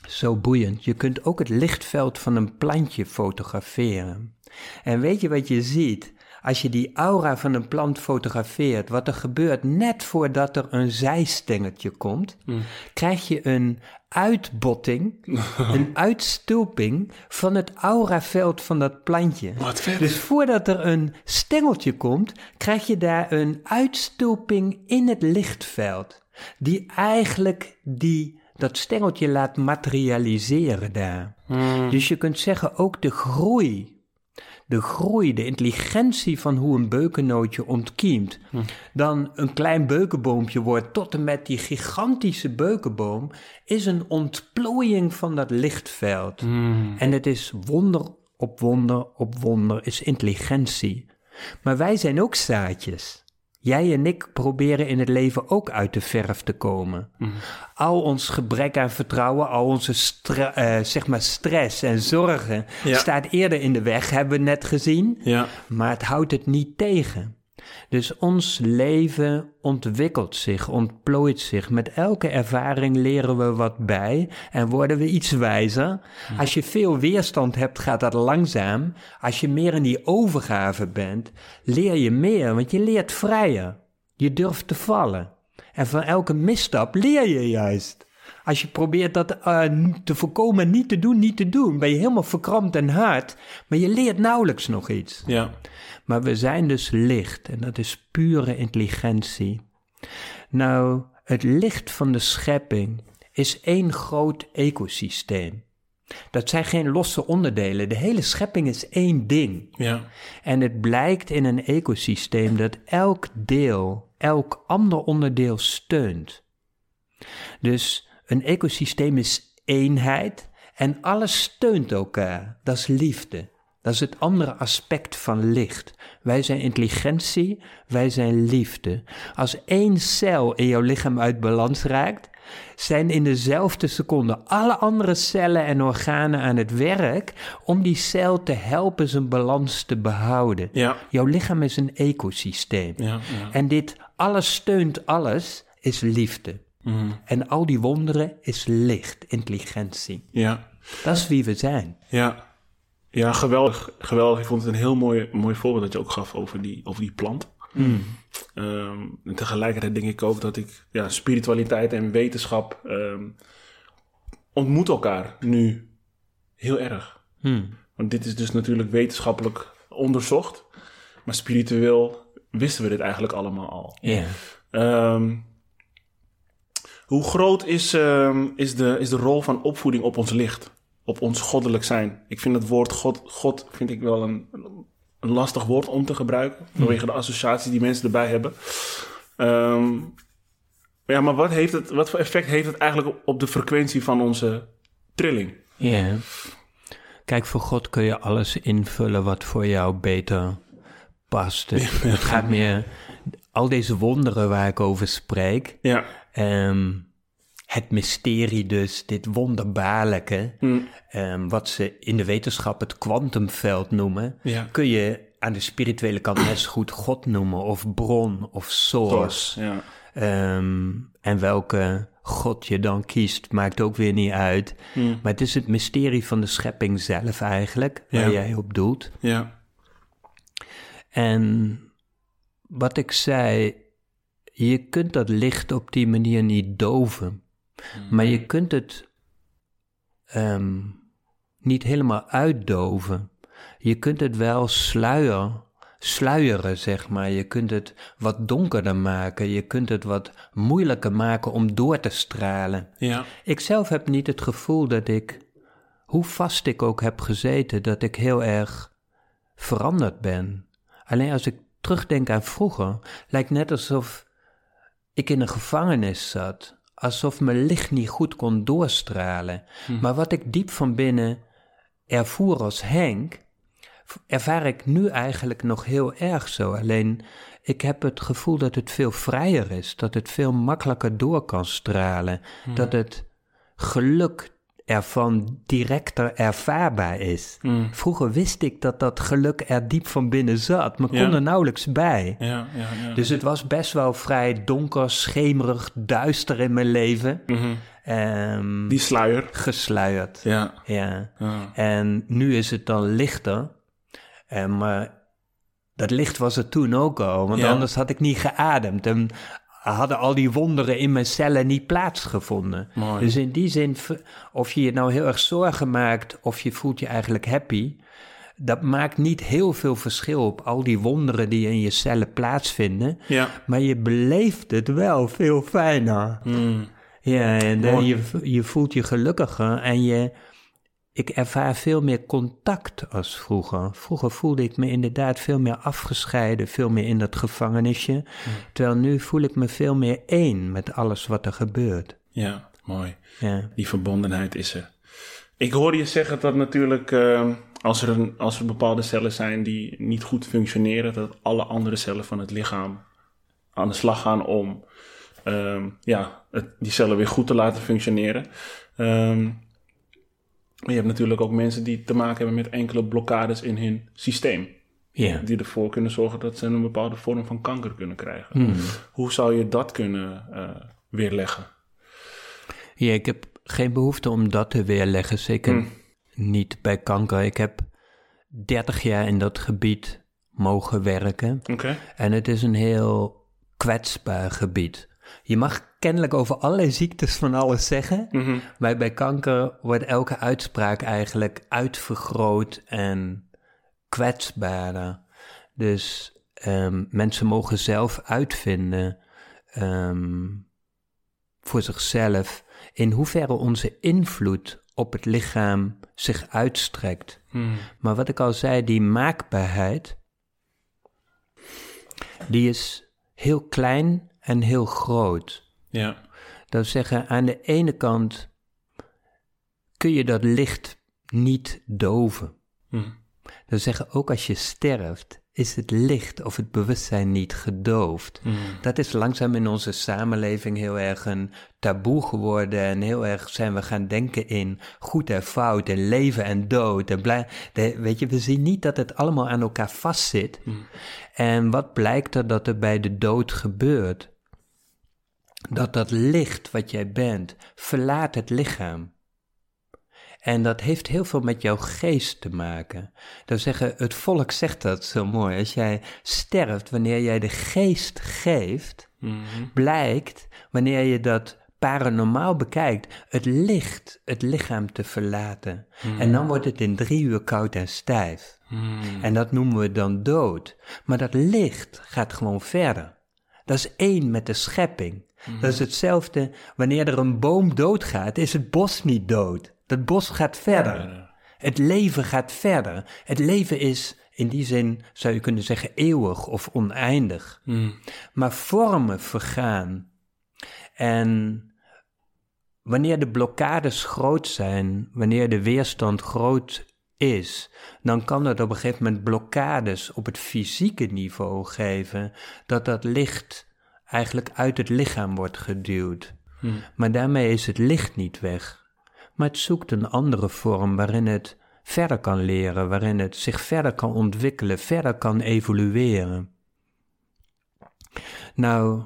zo boeiend. Je kunt ook het lichtveld van een plantje fotograferen. En weet je wat je ziet? als je die aura van een plant fotografeert, wat er gebeurt net voordat er een zijstengeltje komt, hmm. krijg je een uitbotting, [LAUGHS] een uitstulping van het auraveld van dat plantje. Wat Dus voordat er een stengeltje komt, krijg je daar een uitstulping in het lichtveld, die eigenlijk die dat stengeltje laat materialiseren daar. Hmm. Dus je kunt zeggen, ook de groei de groei, de intelligentie van hoe een beukennootje ontkiemt, hm. dan een klein beukenboompje wordt tot en met die gigantische beukenboom, is een ontplooiing van dat lichtveld. Hm. En het is wonder op wonder op wonder, is intelligentie. Maar wij zijn ook zaadjes. Jij en ik proberen in het leven ook uit de verf te komen. Mhm. Al ons gebrek aan vertrouwen, al onze uh, zeg maar stress en zorgen staat eerder in de weg, hebben we net gezien. Ja. Maar het houdt het niet tegen. Dus ons leven ontwikkelt zich, ontplooit zich. Met elke ervaring leren we wat bij en worden we iets wijzer. Als je veel weerstand hebt, gaat dat langzaam. Als je meer in die overgave bent, leer je meer, want je leert vrijer. Je durft te vallen. En van elke misstap leer je juist. Als je probeert dat uh, te voorkomen, niet te doen, niet te doen, ben je helemaal verkrampt en hard, maar je leert nauwelijks nog iets. Ja. Maar we zijn dus licht en dat is pure intelligentie. Nou, het licht van de schepping is één groot ecosysteem. Dat zijn geen losse onderdelen. De hele schepping is één ding. Ja. En het blijkt in een ecosysteem dat elk deel, elk ander onderdeel steunt. Dus een ecosysteem is eenheid en alles steunt elkaar. Dat is liefde. Dat is het andere aspect van licht. Wij zijn intelligentie, wij zijn liefde. Als één cel in jouw lichaam uit balans raakt, zijn in dezelfde seconde alle andere cellen en organen aan het werk om die cel te helpen zijn balans te behouden. Ja. Jouw lichaam is een ecosysteem. Ja, ja. En dit alles steunt alles is liefde. Mhm. En al die wonderen is licht, intelligentie. Ja. Dat is wie we zijn. Ja. Ja, geweldig. Geweldig. Ik vond het een heel mooi, mooi voorbeeld dat je ook gaf over die, over die plant. Ehm, en tegelijkertijd denk ik ook dat ik, ja, spiritualiteit en wetenschap ehm ontmoeten elkaar nu heel erg. Hmm. Want dit is dus natuurlijk wetenschappelijk onderzocht. Maar spiritueel wisten we dit eigenlijk allemaal al. Ja. Ehm, hoe groot is, ehm, is, de, is de rol van opvoeding op ons licht? Op ons goddelijk zijn? Ik vind het woord God, God vind ik wel een, een lastig woord om te gebruiken. Vanwege de associaties die mensen erbij hebben. Ehm, ja, maar wat, heeft het, wat voor effect heeft het eigenlijk op, op de frequentie van onze trilling? Ja. Kijk, voor God kun je alles invullen wat voor jou beter past. Het, het gaat meer... Al deze wonderen waar ik over spreek... Ja. ehm, het mysterie dus, dit wonderbaarlijke... Hm. ehm, wat ze in de wetenschap het kwantumveld noemen... Ja. kun je aan de spirituele kant net zo goed God noemen... of bron of source. Ja. Ehm, en welke God je dan kiest, maakt ook weer niet uit. Maar het is het mysterie van de schepping zelf eigenlijk, waar Ja. jij op doelt. Ja. En wat ik zei, je kunt dat licht op die manier niet doven. Maar je kunt het ehm, niet helemaal uitdoven. Je kunt het wel sluier, sluieren, zeg maar. Je kunt het wat donkerder maken. Je kunt het wat moeilijker maken om door te stralen. Ja. Ik zelf heb niet het gevoel dat ik, hoe vast ik ook heb gezeten, dat ik heel erg veranderd ben. Alleen als ik terugdenk aan vroeger, lijkt net alsof ik in een gevangenis zat. Alsof mijn licht niet goed kon doorstralen. Maar wat ik diep van binnen ervoer als Henk, ervaar ik nu eigenlijk nog heel erg zo. Alleen ik heb het gevoel dat het veel vrijer is, dat het veel makkelijker door kan stralen, dat het geluk ervan directer ervaarbaar is. Vroeger wist ik dat dat geluk er diep van binnen zat, maar kon Ja. er nauwelijks bij. Ja. Ja. Dus het was best wel vrij donker, schemerig, duister in mijn leven. Mhm. Ehm, Die sluier. gesluierd. Ja. Ja. En nu is het dan lichter. En, maar dat licht was er toen ook al, want anders had ik niet geademd. En hadden al die wonderen in mijn cellen niet plaatsgevonden. Mooi. Dus in die zin, of je je nou heel erg zorgen maakt of je voelt je eigenlijk happy, dat maakt niet heel veel verschil op al die wonderen die in je cellen plaatsvinden. Ja. Maar je beleeft het wel veel fijner. Mm. Ja, en dan je, je voelt je gelukkiger en je, ik ervaar veel meer contact als vroeger. Vroeger voelde ik me inderdaad veel meer afgescheiden, veel meer in dat gevangenisje. Terwijl nu voel ik me veel meer één met alles wat er gebeurt. Ja. Mooi. Ja, Die verbondenheid is er. Ik hoorde je zeggen dat natuurlijk ehm, als, er een, als er bepaalde cellen zijn die niet goed functioneren, dat alle andere cellen van het lichaam aan de slag gaan om ehm, ja, het, die cellen weer goed te laten functioneren. Ehm, maar je hebt natuurlijk ook mensen die te maken hebben met enkele blokkades in hun systeem. ja. Die ervoor kunnen zorgen dat ze een bepaalde vorm van kanker kunnen krijgen. Hoe zou je dat kunnen eh, weerleggen? ja, ik heb geen behoefte om dat te weerleggen, zeker niet bij kanker. Ik heb 30 jaar in dat gebied mogen werken. En het is een heel kwetsbaar gebied. Je mag kennelijk over allerlei ziektes van alles zeggen, Mhm. maar bij kanker wordt elke uitspraak eigenlijk uitvergroot en kwetsbaarder. Dus ehm, mensen mogen zelf uitvinden ehm, voor zichzelf in hoeverre onze invloed op het lichaam zich uitstrekt. Mhm. Maar wat ik al zei, die maakbaarheid, die is heel klein en heel groot. Ja. Dat wil zeggen, aan de ene kant kun je dat licht niet doven. Mhm. Dat zeggen ook als je sterft, is het licht of het bewustzijn niet gedoofd. Mm. Dat is langzaam in onze samenleving heel erg een taboe geworden en heel erg zijn we gaan denken in goed en fout en leven en dood. En blij, weet je, we zien niet dat het allemaal aan elkaar vastzit. Mm. En wat blijkt er dat er bij de dood gebeurt? Dat dat licht wat jij bent verlaat het lichaam. En dat heeft heel veel met jouw geest te maken. Dat zeggen, het volk zegt dat zo mooi. Als jij sterft, wanneer jij de geest geeft, Mhm. blijkt, wanneer je dat paranormaal bekijkt, het licht het lichaam te verlaten. En dan wordt het in drie uur koud en stijf. Mm. En dat noemen we dan dood. Maar dat licht gaat gewoon verder. Dat is één met de schepping. Dat is hetzelfde, wanneer er een boom doodgaat, is het bos niet dood. Dat bos gaat verder. Het leven gaat verder. Het leven is, in die zin zou je kunnen zeggen, eeuwig of oneindig. Mm. Maar vormen vergaan. En wanneer de blokkades groot zijn, wanneer de weerstand groot is, dan kan dat op een gegeven moment blokkades op het fysieke niveau geven, dat dat licht eigenlijk uit het lichaam wordt geduwd. Mm. Maar daarmee is het licht niet weg. Maar het zoekt een andere vorm waarin het verder kan leren, waarin het zich verder kan ontwikkelen, verder kan evolueren. Nou,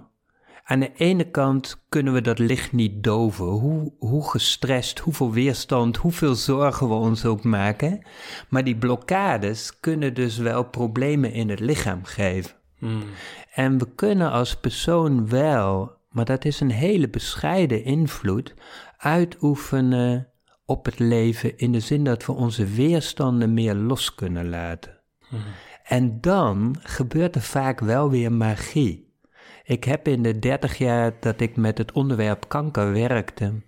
aan de ene kant kunnen we dat licht niet doven, hoe, hoe gestrest, hoeveel weerstand, hoeveel zorgen we ons ook maken. Maar die blokkades kunnen dus wel problemen in het lichaam geven. Mm. En we kunnen als persoon wel, maar dat is een hele bescheiden invloed, uitoefenen op het leven in de zin dat we onze weerstanden meer los kunnen laten. En dan gebeurt er vaak wel weer magie. Ik heb in de dertig jaar dat ik met het onderwerp kanker werkte,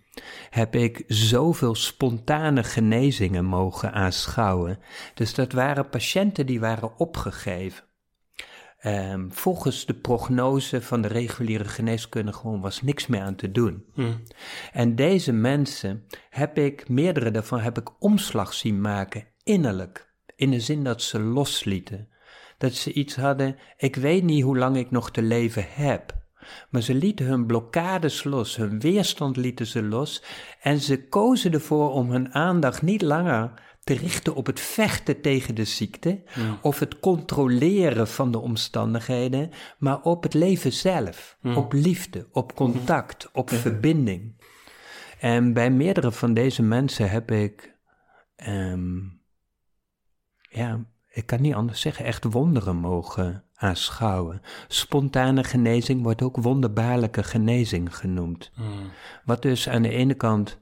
heb ik zoveel spontane genezingen mogen aanschouwen. Dus dat waren patiënten die waren opgegeven. Ehm, volgens de prognose van de reguliere geneeskunde gewoon was niks meer aan te doen. Mm. En deze mensen heb ik, meerdere daarvan heb ik omslag zien maken, innerlijk. In de zin dat ze loslieten. Dat ze iets hadden, ik weet niet hoe lang ik nog te leven heb. Maar ze lieten hun blokkades los, hun weerstand lieten ze los. En ze kozen ervoor om hun aandacht niet langer te richten op het vechten tegen de ziekte. Of het controleren van de omstandigheden. Maar op het leven zelf. Op liefde, op contact, op verbinding. En bij meerdere van deze mensen heb ik, ehm, ja, ik kan niet anders zeggen, echt wonderen mogen aanschouwen. Spontane genezing wordt ook wonderbaarlijke genezing genoemd. Wat dus aan de ene kant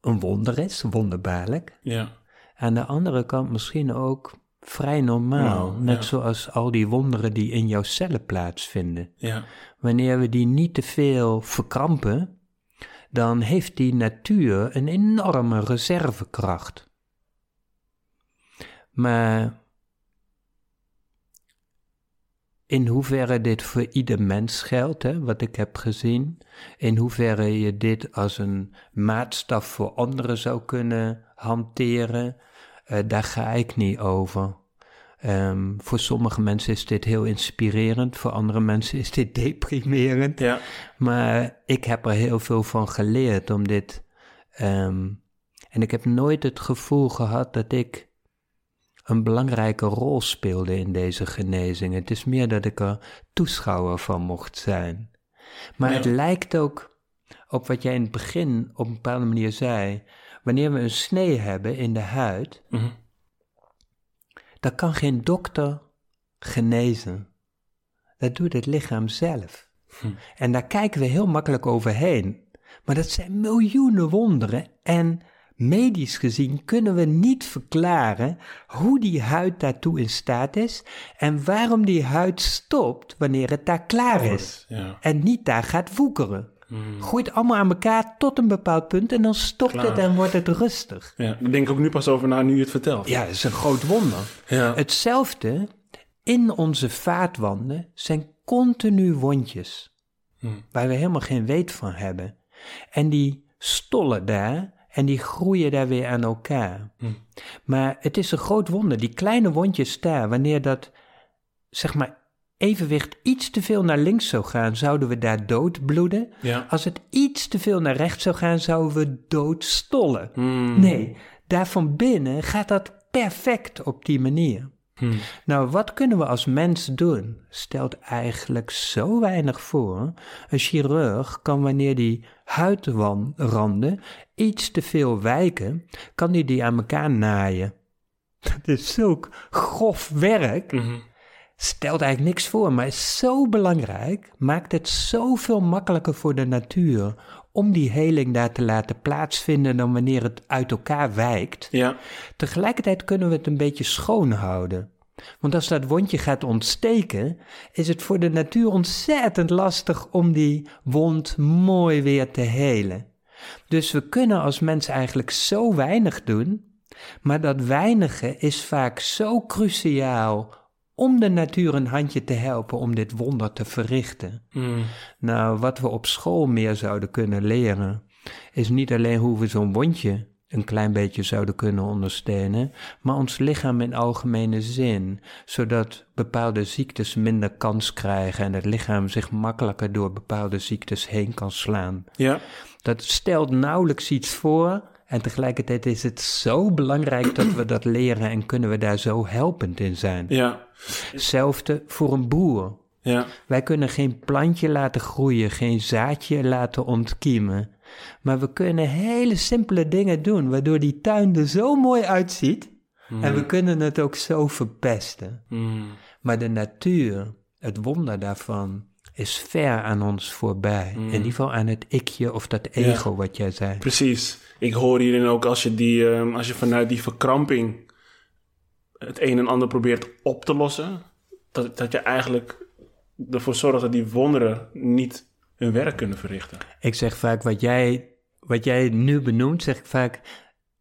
een wonder is, wonderbaarlijk. Ja. Aan de andere kant misschien ook vrij normaal. Normaal, net ja. zoals al die wonderen die in jouw cellen plaatsvinden. Ja. Wanneer we die niet te veel verkrampen, dan heeft die natuur een enorme reservekracht. Maar in hoeverre dit voor ieder mens geldt, hè, wat ik heb gezien, in hoeverre je dit als een maatstaf voor anderen zou kunnen hanteren, eh, daar ga ik niet over. Ehm, voor sommige mensen is dit heel inspirerend, voor andere mensen is dit [LAUGHS] deprimerend. Ja. Maar ik heb er heel veel van geleerd om dit. ehm, en ik heb nooit het gevoel gehad dat ik een belangrijke rol speelde in deze genezing. Het is meer dat ik er toeschouwer van mocht zijn. Maar Ja. het lijkt ook op wat jij in het begin op een bepaalde manier zei. Wanneer we een snee hebben in de huid, Mhm. dan kan geen dokter genezen. Dat doet het lichaam zelf. Hm. En daar kijken we heel makkelijk overheen. Maar dat zijn miljoenen wonderen. En medisch gezien kunnen we niet verklaren hoe die huid daartoe in staat is. En waarom die huid stopt wanneer het daar klaar is. Ja. En niet daar gaat woekeren. Mm. Gooit allemaal aan elkaar tot een bepaald punt en dan stopt Klaar. het en wordt het rustig. ja. Daar denk ik ook nu pas over na nu je het vertelt. Ja, dat is een groot wonder. Ja. Hetzelfde, in onze vaatwanden zijn continu wondjes, Mm. waar we helemaal geen weet van hebben. En die stollen daar en die groeien daar weer aan elkaar. Hm. Maar het is een groot wonder, die kleine wondjes daar, wanneer dat, zeg maar, evenwicht iets te veel naar links zou gaan, zouden we daar doodbloeden. Ja. Als het iets te veel naar rechts zou gaan, zouden we doodstollen. Hmm. Nee, daar van binnen gaat dat perfect op die manier. Hmm. Nou, wat kunnen we als mens doen? Stelt eigenlijk zo weinig voor. Een chirurg kan wanneer die huidranden iets te veel wijken, kan die die aan elkaar naaien. [LAUGHS] Dat is zulk grof werk. Mhm. Stelt eigenlijk niks voor, maar is zo belangrijk. Maakt het zoveel makkelijker voor de natuur om die heling daar te laten plaatsvinden dan wanneer het uit elkaar wijkt. Ja. Tegelijkertijd kunnen we het een beetje schoon houden. Want als dat wondje gaat ontsteken, is het voor de natuur ontzettend lastig om die wond mooi weer te helen. Dus we kunnen als mens eigenlijk zo weinig doen, maar dat weinige is vaak zo cruciaal om de natuur een handje te helpen om dit wonder te verrichten. Hmm. Nou, wat we op school meer zouden kunnen leren, is niet alleen hoe we zo'n wondje een klein beetje zouden kunnen ondersteunen, maar ons lichaam in algemene zin, zodat bepaalde ziektes minder kans krijgen en het lichaam zich makkelijker door bepaalde ziektes heen kan slaan. Ja. Dat stelt nauwelijks iets voor en tegelijkertijd is het zo belangrijk dat we dat leren en kunnen we daar zo helpend in zijn. Ja. Hetzelfde voor een boer. Ja. Wij kunnen geen plantje laten groeien, geen zaadje laten ontkiemen. Maar we kunnen hele simpele dingen doen, waardoor die tuin er zo mooi uitziet. En we kunnen het ook zo verpesten. Hmm. Maar de natuur, het wonder daarvan, is ver aan ons voorbij. In ieder geval aan het ikje of dat ego wat jij zei. Precies. Ik hoor hierin ook als je, die, ehm, als je vanuit die verkramping het een en ander probeert op te lossen, dat, dat je eigenlijk ervoor zorgt dat die wonderen niet hun werk kunnen verrichten. Ik zeg vaak, wat jij, wat jij nu benoemt, zeg ik vaak,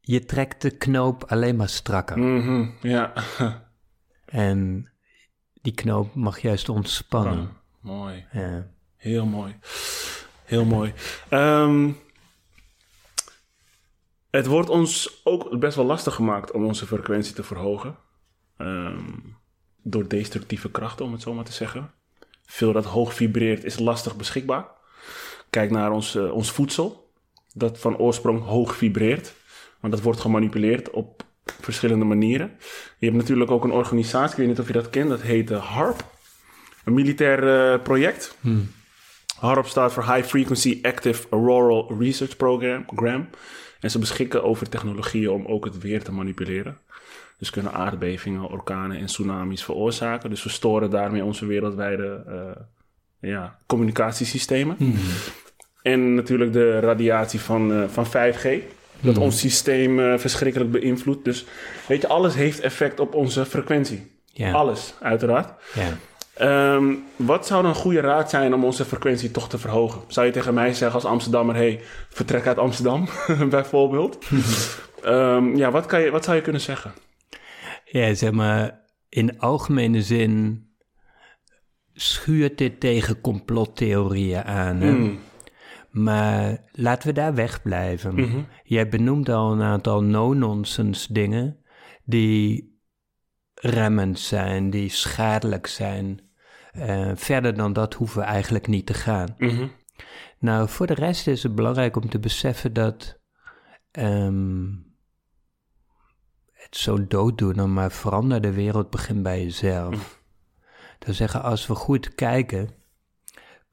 je trekt de knoop alleen maar strakker. Mhm, Ja. [LAUGHS] En die knoop mag juist ontspannen. mooi. Ja. Heel mooi. Heel mooi. Ehm, het wordt ons ook best wel lastig gemaakt om onze frequentie te verhogen. Ehm, door destructieve krachten, om het zo maar te zeggen. Veel dat hoog vibreert is lastig beschikbaar. Kijk naar ons, eh, ons voedsel, dat van oorsprong hoog vibreert. Maar dat wordt gemanipuleerd op verschillende manieren. Je hebt natuurlijk ook een organisatie, ik weet niet of je dat kent, dat heet eh, HARP. Een militair eh, project. HARP staat voor High Frequency Active Auroral Research Program. En ze beschikken over technologieën om ook het weer te manipuleren. Dus kunnen aardbevingen, orkanen en tsunamis veroorzaken. Dus we storen daarmee onze wereldwijde eh, ja, communicatiesystemen. En natuurlijk de radiatie van, eh, van 5G. Dat ons systeem eh, verschrikkelijk beïnvloedt. Dus weet je, alles heeft effect op onze frequentie. Alles, uiteraard. Ja. Ehm, wat zou dan een goede raad zijn om onze frequentie toch te verhogen? Zou je tegen mij zeggen als Amsterdammer, hey, vertrek uit Amsterdam, [LAUGHS] bijvoorbeeld? [LAUGHS] Ehm, ja, wat, kan je, wat zou je kunnen zeggen? ja, zeg maar, in algemene zin schuurt dit tegen complottheorieën aan. Hè? Hmm. Maar laten we daar wegblijven. Mhm. Jij benoemt al een aantal no-nonsense dingen die remmend zijn, die schadelijk zijn. Eh, verder dan dat hoeven we eigenlijk niet te gaan. Mhm. Nou, voor de rest is het belangrijk om te beseffen dat ehm, het zo dooddoener, maar verander de wereld begint bij jezelf. Dat zeggen, als we goed kijken,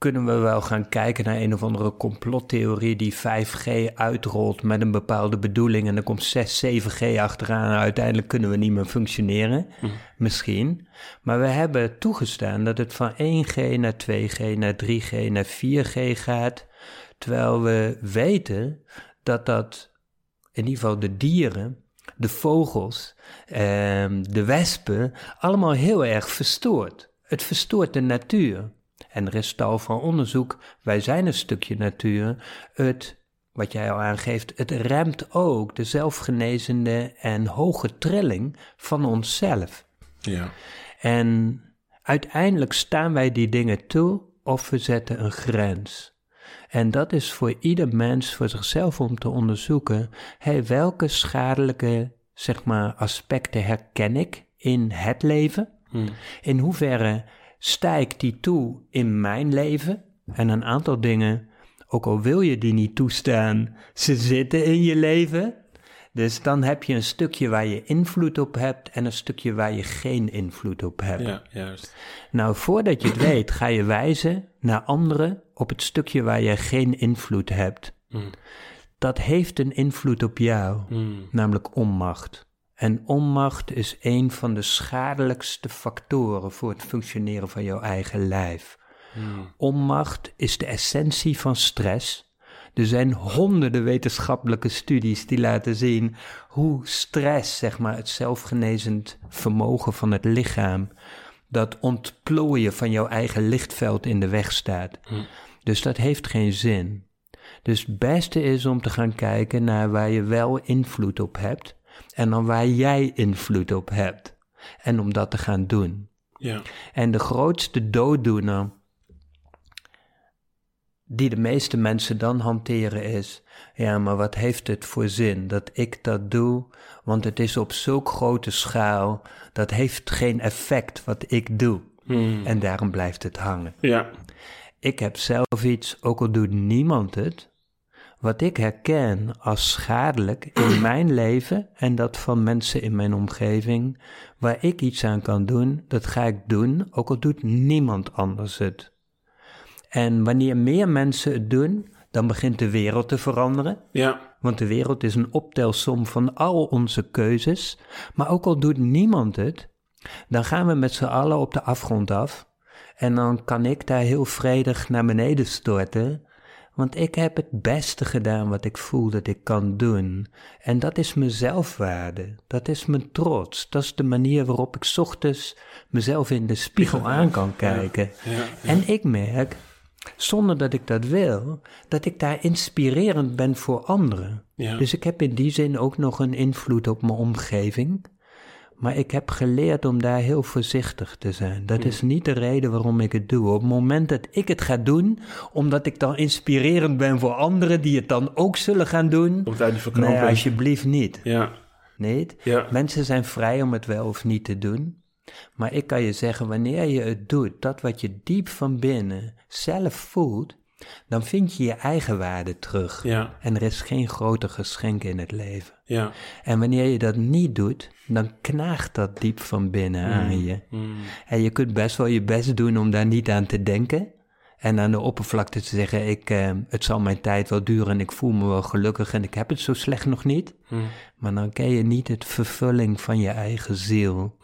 kunnen we wel gaan kijken naar een of andere complottheorie die 5G uitrolt met een bepaalde bedoeling en er komt 6, 7G achteraan en uiteindelijk kunnen we niet meer functioneren. Misschien. Maar we hebben toegestaan dat het van 1G naar 2G naar 3G naar 4G gaat, terwijl we weten dat dat in ieder geval de dieren, de vogels, ehm, de wespen, allemaal heel erg verstoort. Het verstoort de natuur. En er is tal van onderzoek, wij zijn een stukje natuur. Het, wat jij al aangeeft, het remt ook de zelfgenezende en hoge trilling van onszelf. Ja. En uiteindelijk staan wij die dingen toe of we zetten een grens. En dat is voor ieder mens voor zichzelf om te onderzoeken, hey, welke schadelijke zeg maar, aspecten herken ik in het leven? Hmm. In hoeverre ik die toe in mijn leven? En een aantal dingen, ook al wil je die niet toestaan, ze zitten in je leven. Dus dan heb je een stukje waar je invloed op hebt en een stukje waar je geen invloed op hebt. Ja, juist. Nou, voordat je het [CLEARS THROAT] weet, ga je wijzen naar anderen op het stukje waar je geen invloed hebt. Hmm. Dat heeft een invloed op jou, Hmm. namelijk onmacht. En onmacht is een van de schadelijkste factoren voor het functioneren van jouw eigen lijf. Hmm. Onmacht is de essentie van stress. Er zijn honderden wetenschappelijke studies die laten zien hoe stress, zeg maar, het zelfgenezend vermogen van het lichaam, dat ontplooien van jouw eigen lichtveld in de weg staat. Hm. Dus dat heeft geen zin. Dus het beste is om te gaan kijken naar waar je wel invloed op hebt en dan waar jij invloed op hebt. En om dat te gaan doen. Ja. En de grootste dooddoener die de meeste mensen dan hanteren is, ja, maar wat heeft het voor zin dat ik dat doe? Want het is op zulk grote schaal, dat heeft geen effect wat ik doe. Hmm. En daarom blijft het hangen. Ja. Ik heb zelf iets, ook al doet niemand het, wat ik herken als schadelijk in [CLEARS THROAT] mijn leven en dat van mensen in mijn omgeving, waar ik iets aan kan doen, dat ga ik doen, ook al doet niemand anders het. En wanneer meer mensen het doen, dan begint de wereld te veranderen. Ja. Want de wereld is een optelsom van al onze keuzes. Maar ook al doet niemand het, dan gaan we met z'n allen op de afgrond af. En dan kan ik daar heel vredig naar beneden storten. Want ik heb het beste gedaan wat ik voel dat ik kan doen. En dat is mijn zelfwaarde. Dat is mijn trots. Dat is de manier waarop ik ochtends mezelf in de spiegel aan kan kijken. Ja. En ik merk, zonder dat ik dat wil, dat ik daar inspirerend ben voor anderen. Dus ik heb in die zin ook nog een invloed op mijn omgeving. Maar ik heb geleerd om daar heel voorzichtig te zijn. Dat is niet de reden waarom ik het doe. Op het moment dat ik het ga doen, omdat ik dan inspirerend ben voor anderen die het dan ook zullen gaan doen. Komt uit die Nee, alsjeblieft niet. Ja. Nee, Ja. mensen zijn vrij om het wel of niet te doen. Maar ik kan je zeggen, wanneer je het doet, dat wat je diep van binnen zelf voelt, dan vind je je eigen waarde terug. Ja. En er is geen groter geschenk in het leven. Ja. En wanneer je dat niet doet, dan knaagt dat diep van binnen aan je. Hmm. En je kunt best wel je best doen om daar niet aan te denken. En aan de oppervlakte te zeggen, ik, eh, het zal mijn tijd wel duren en ik voel me wel gelukkig en ik heb het zo slecht nog niet. Hmm. Maar dan ken je niet het vervulling van je eigen ziel.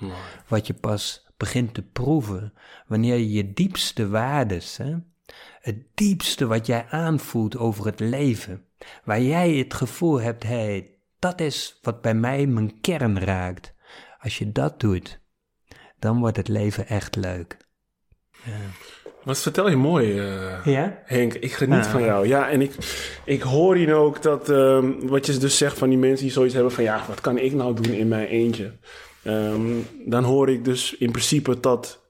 Wat je pas begint te proeven wanneer je je diepste waardes, hè, het diepste wat jij aanvoelt over het leven, waar jij het gevoel hebt, hé, hey, dat is wat bij mij mijn kern raakt. Als je dat doet, dan wordt het leven echt leuk. Wat vertel je mooi, eh, Ja? Henk. Ik geniet Ah. van jou. Ja, en ik, ik hoor hier ook dat, ehm, wat je dus zegt van die mensen die zoiets hebben van, ja, wat kan ik nou doen in mijn eentje? Ehm, dan hoor ik dus in principe dat,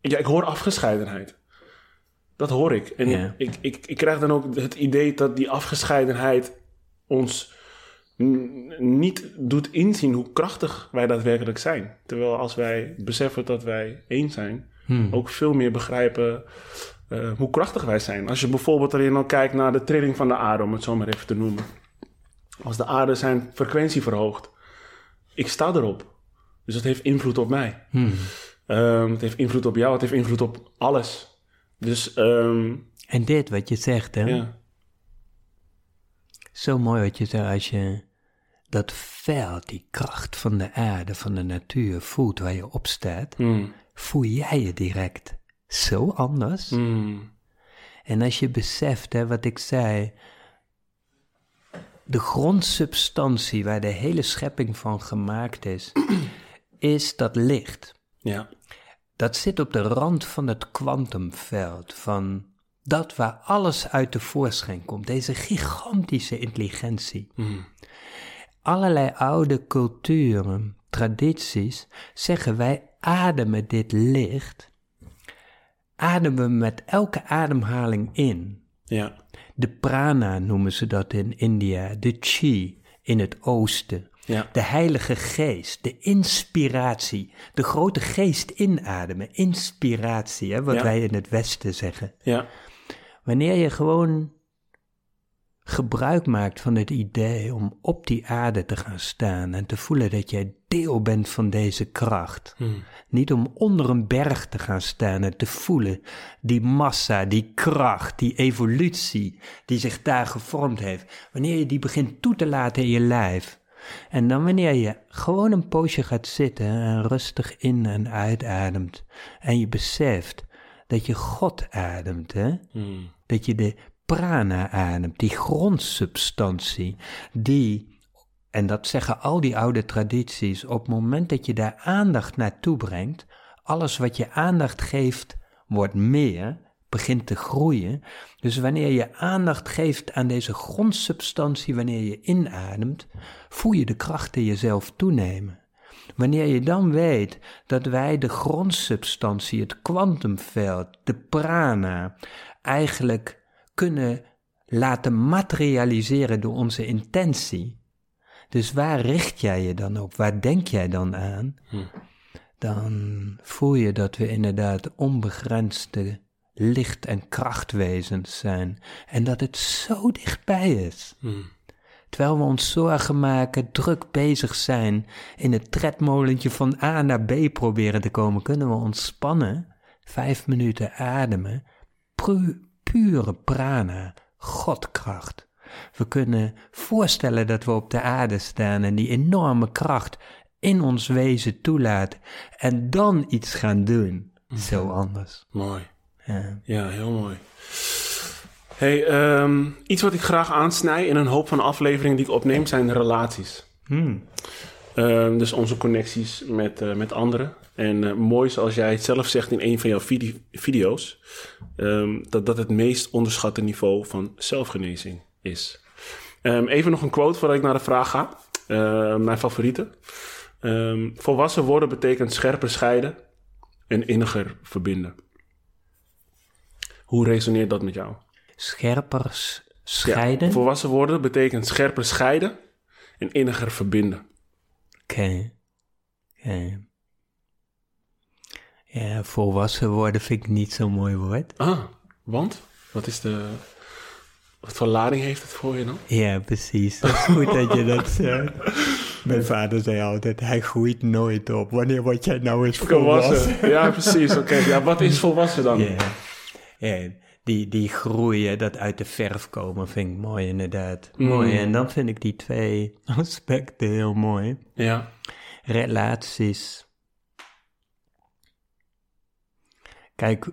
ja, ik hoor afgescheidenheid. Dat hoor ik. En Ja. ik, ik, ik krijg dan ook het idee dat die afgescheidenheid ons niet doet inzien hoe krachtig wij daadwerkelijk zijn. Terwijl als wij beseffen dat wij één zijn, Hmm. ook veel meer begrijpen eh, hoe krachtig wij zijn. Als je bijvoorbeeld erin al kijkt naar de trilling van de aarde, om het zo maar even te noemen. Als de aarde zijn frequentie verhoogt, ik sta erop. Dus dat heeft invloed op mij. Hmm. Ehm, het heeft invloed op jou, het heeft invloed op alles. Dus ehm, En dit wat je zegt, hè? ja, Zo mooi wat je zegt als je dat veld, die kracht van de aarde, van de natuur voelt waar je op staat, Mm, voel jij je direct zo anders. mm, En als je beseft, hè, wat ik zei, de grondsubstantie waar de hele schepping van gemaakt is, [CLEARS THROAT] is dat licht. ja, Dat zit op de rand van het kwantumveld, van dat waar alles uit de voorschijn komt, deze gigantische intelligentie. mm, Allerlei oude culturen, tradities zeggen wij ademen dit licht, ademen we met elke ademhaling in. ja, De prana noemen ze dat in India, de chi in het oosten. Ja. De Heilige Geest, de inspiratie, de grote geest inademen, inspiratie, hè, wat Ja. wij in het Westen zeggen. Ja. Wanneer je gewoon gebruik maakt van het idee om op die aarde te gaan staan en te voelen dat jij deel bent van deze kracht. Hmm. Niet om onder een berg te gaan staan en te voelen die massa, die kracht, die evolutie die zich daar gevormd heeft. Wanneer je die begint toe te laten in je lijf. En dan wanneer je gewoon een poosje gaat zitten en rustig in en uitademt. En je beseft dat je God ademt, hè? Hmm. dat je de prana ademt, die grondsubstantie, die, en dat zeggen al die oude tradities, op het moment dat je daar aandacht naartoe brengt, alles wat je aandacht geeft, wordt meer, begint te groeien. Dus wanneer je aandacht geeft aan deze grondsubstantie, wanneer je inademt, voel je de kracht in jezelf toenemen. Wanneer je dan weet dat wij de grondsubstantie, het kwantumveld, de prana, eigenlijk kunnen laten materialiseren door onze intentie. Dus waar richt jij je dan op? Waar denk jij dan aan? Dan voel je dat we inderdaad onbegrensde licht- en krachtwezens zijn. En dat het zo dichtbij is. Hmm. Terwijl we ons zorgen maken, druk bezig zijn, in het tredmolentje van A naar B proberen te komen, kunnen we ontspannen, vijf minuten ademen, pu- pure prana, godkracht. We kunnen voorstellen dat we op de aarde staan en die enorme kracht in ons wezen toelaten en dan iets gaan doen. Zo anders. Mooi. Ja. Ja, heel mooi. Hey, ehm, iets wat ik graag aansnij in een hoop van afleveringen die ik opneem zijn relaties. Hmm. Ehm, dus onze connecties met, eh, met anderen. En eh, mooi zoals jij het zelf zegt in een van jouw vide- video's, ehm, dat dat het meest onderschatte niveau van zelfgenezing is. Even nog een quote voordat ik naar de vraag ga. Mijn favoriete. Volwassen worden betekent scherper scheiden en inniger verbinden. Hoe resoneert dat met jou? Scherper Ja, scheiden. volwassen worden betekent scherper scheiden en inniger verbinden. Oké. Oké. Ja, volwassen worden vind ik niet zo'n mooi woord. Ah, want? Wat is de... Wat voor lading heeft het voor je dan? Ja, precies. Dat is goed dat je dat zegt. [LAUGHS] Mijn vader zei altijd, hij groeit nooit op. Wanneer word jij nou eens volwassen? Volwassen. Ja, precies. Oké, ja, wat is volwassen dan? Ja. Ja, die, die groeien, dat uit de verf komen, vind ik mooi inderdaad. Mm. Mooi. En dan vind ik die twee [LAUGHS] aspecten heel mooi. Ja. relaties. Kijk,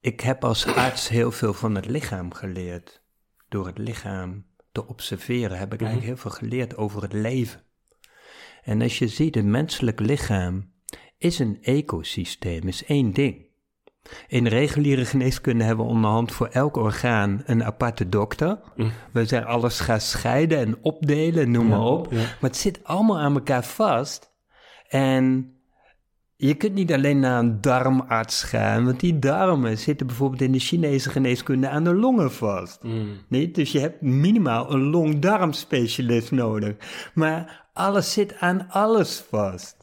ik heb als arts heel veel van het lichaam geleerd. Door het lichaam te observeren heb ik eigenlijk heel veel geleerd over het leven. En als je ziet, het menselijk lichaam is een ecosysteem, is één ding. In reguliere geneeskunde hebben we onderhand voor elk orgaan een aparte dokter. We zijn alles gaan scheiden en opdelen, noem maar op. ja. Maar het zit allemaal aan elkaar vast. En je kunt niet alleen naar een darmarts gaan, want die darmen zitten bijvoorbeeld in de Chinese geneeskunde aan de longen vast. Mm. Nee, dus je hebt minimaal een long-darmspecialist nodig. Maar alles zit aan alles vast.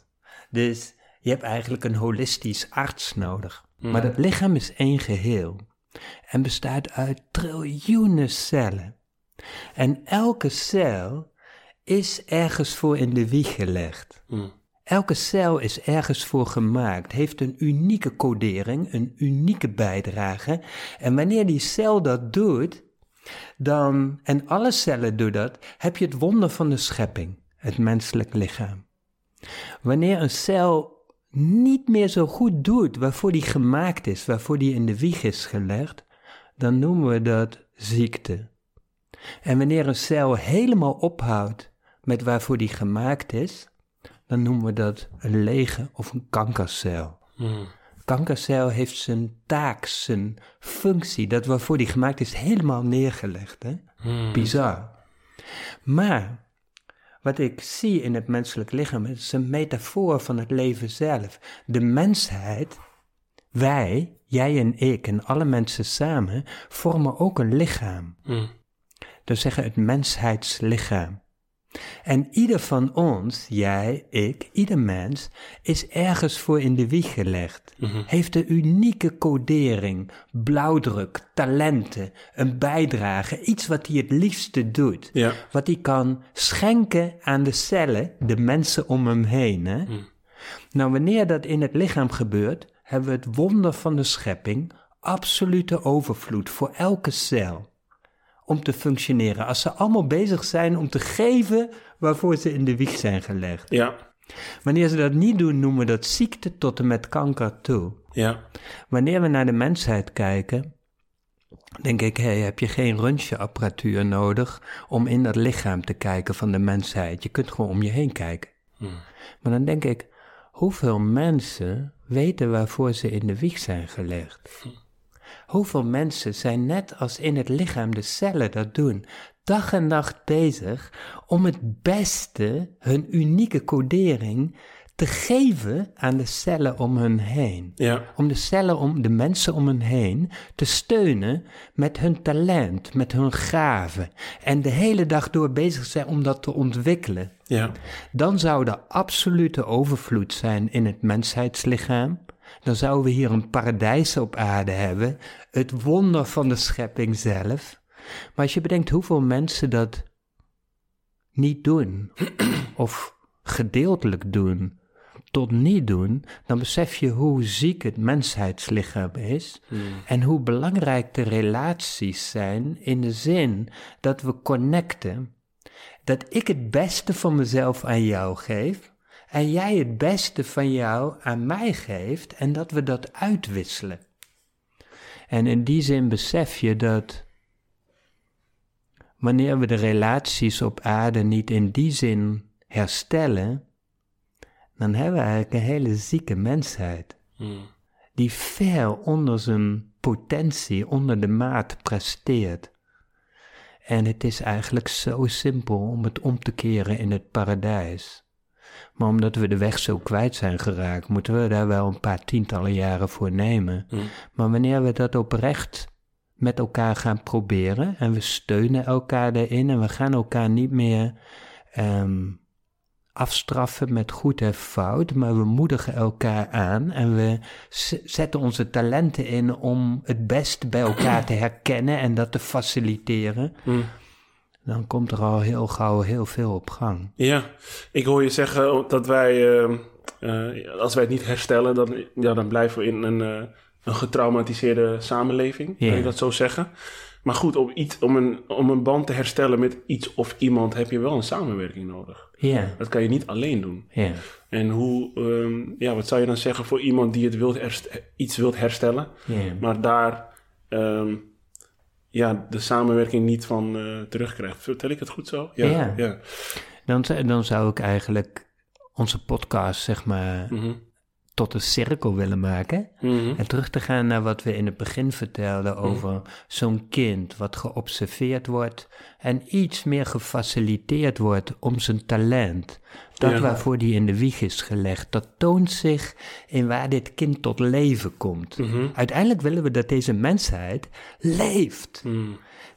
Dus je hebt eigenlijk een holistisch arts nodig. Maar dat lichaam is één geheel en bestaat uit triljoenen cellen. En elke cel is ergens voor in de wieg gelegd. Mm. Elke cel is ergens voor gemaakt, heeft een unieke codering, een unieke bijdrage. En wanneer die cel dat doet, dan, en alle cellen doen dat, heb je het wonder van de schepping, het menselijk lichaam. Wanneer een cel niet meer zo goed doet waarvoor die gemaakt is, waarvoor die in de wieg is gelegd, dan noemen we dat ziekte. En wanneer een cel helemaal ophoudt met waarvoor die gemaakt is, dan noemen we dat een lege of een kankercel. Mm. Kankercel heeft zijn taak, zijn functie, dat waarvoor die gemaakt is, helemaal neergelegd. Hè? Mm. Bizar. Maar wat ik zie in het menselijk lichaam is een metafoor van het leven zelf. De mensheid wij, jij en ik en alle mensen samen, vormen ook een lichaam. Mm. Dat zeggen het mensheidslichaam. En ieder van ons, jij, ik, ieder mens, is ergens voor in de wieg gelegd. Mhm. Heeft een unieke codering, blauwdruk, talenten, een bijdrage, iets wat hij het liefste doet. Ja. Wat hij kan schenken aan de cellen, de mensen om hem heen. Hè? Mm. Nou, wanneer dat in het lichaam gebeurt, hebben we het wonder van de schepping, absolute overvloed voor elke cel om te functioneren. Als ze allemaal bezig zijn om te geven waarvoor ze in de wieg zijn gelegd. Ja. Wanneer ze dat niet doen, noemen we dat ziekte tot en met kanker toe. Ja. Wanneer we naar de mensheid kijken, denk ik, hey, heb je geen röntgenapparatuur nodig om in dat lichaam te kijken van de mensheid. Je kunt gewoon om je heen kijken. Mm. Maar dan denk ik, hoeveel mensen weten waarvoor ze in de wieg zijn gelegd? Hoeveel mensen zijn net als in het lichaam de cellen dat doen, dag en nacht bezig om het beste, hun unieke codering, te geven aan de cellen om hun heen. Ja. Om de cellen, om de mensen om hen heen te steunen met hun talent, met hun gaven. En de hele dag door bezig zijn om dat te ontwikkelen. Ja. Dan zou er absolute overvloed zijn in het mensheidslichaam. Dan zouden we hier een paradijs op aarde hebben, het wonder van de schepping zelf. Maar als je bedenkt hoeveel mensen dat niet doen, [CLEARS THROAT] of gedeeltelijk doen, tot niet doen, dan besef je hoe ziek het mensheidslichaam is Mm. en hoe belangrijk de relaties zijn in de zin dat we connecten. Dat ik het beste van mezelf aan jou geef en jij het beste van jou aan mij geeft en dat we dat uitwisselen. En in die zin besef je dat wanneer we de relaties op aarde niet in die zin herstellen, dan hebben we eigenlijk een hele zieke mensheid Mm. die ver onder zijn potentie, onder de maat presteert. En het is eigenlijk zo simpel om het om te keren in het paradijs. Maar omdat we de weg zo kwijt zijn geraakt, moeten we daar wel een paar tientallen jaren voor nemen. Mm. Maar wanneer we dat oprecht met elkaar gaan proberen en we steunen elkaar erin en we gaan elkaar niet meer ehm, afstraffen met goed en fout, maar we moedigen elkaar aan en we zetten onze talenten in om het beste bij elkaar te herkennen en dat te faciliteren, Mm. Dan komt er al heel gauw heel veel op gang. Ja, ik hoor je zeggen dat wij, eh, eh, als wij het niet herstellen, dan, ja, dan blijven we in een, eh, een getraumatiseerde samenleving. Ja. Kan je dat zo zeggen? Maar goed, om, iets, om, een, om een band te herstellen met iets of iemand heb je wel een samenwerking nodig. Ja, Dat kan je niet alleen doen. ja. En hoe, ehm, ja, wat zou je dan zeggen voor iemand die het wilt iets wilt herstellen, ja. maar daar ehm, ja, de samenwerking niet van eh, terugkrijgt? Vertel ik het goed zo? Ja. ja. Dan, dan zou ik eigenlijk onze podcast, zeg maar, Mhm. tot een cirkel willen maken. Mhm. En terug te gaan naar wat we in het begin vertelden over zo'n kind wat geobserveerd wordt en iets meer gefaciliteerd wordt om zijn talent. Dat Ja. waarvoor die in de wieg is gelegd, dat toont zich in waar dit kind tot leven komt. Mhm. Uiteindelijk willen we dat deze mensheid leeft. Mhm.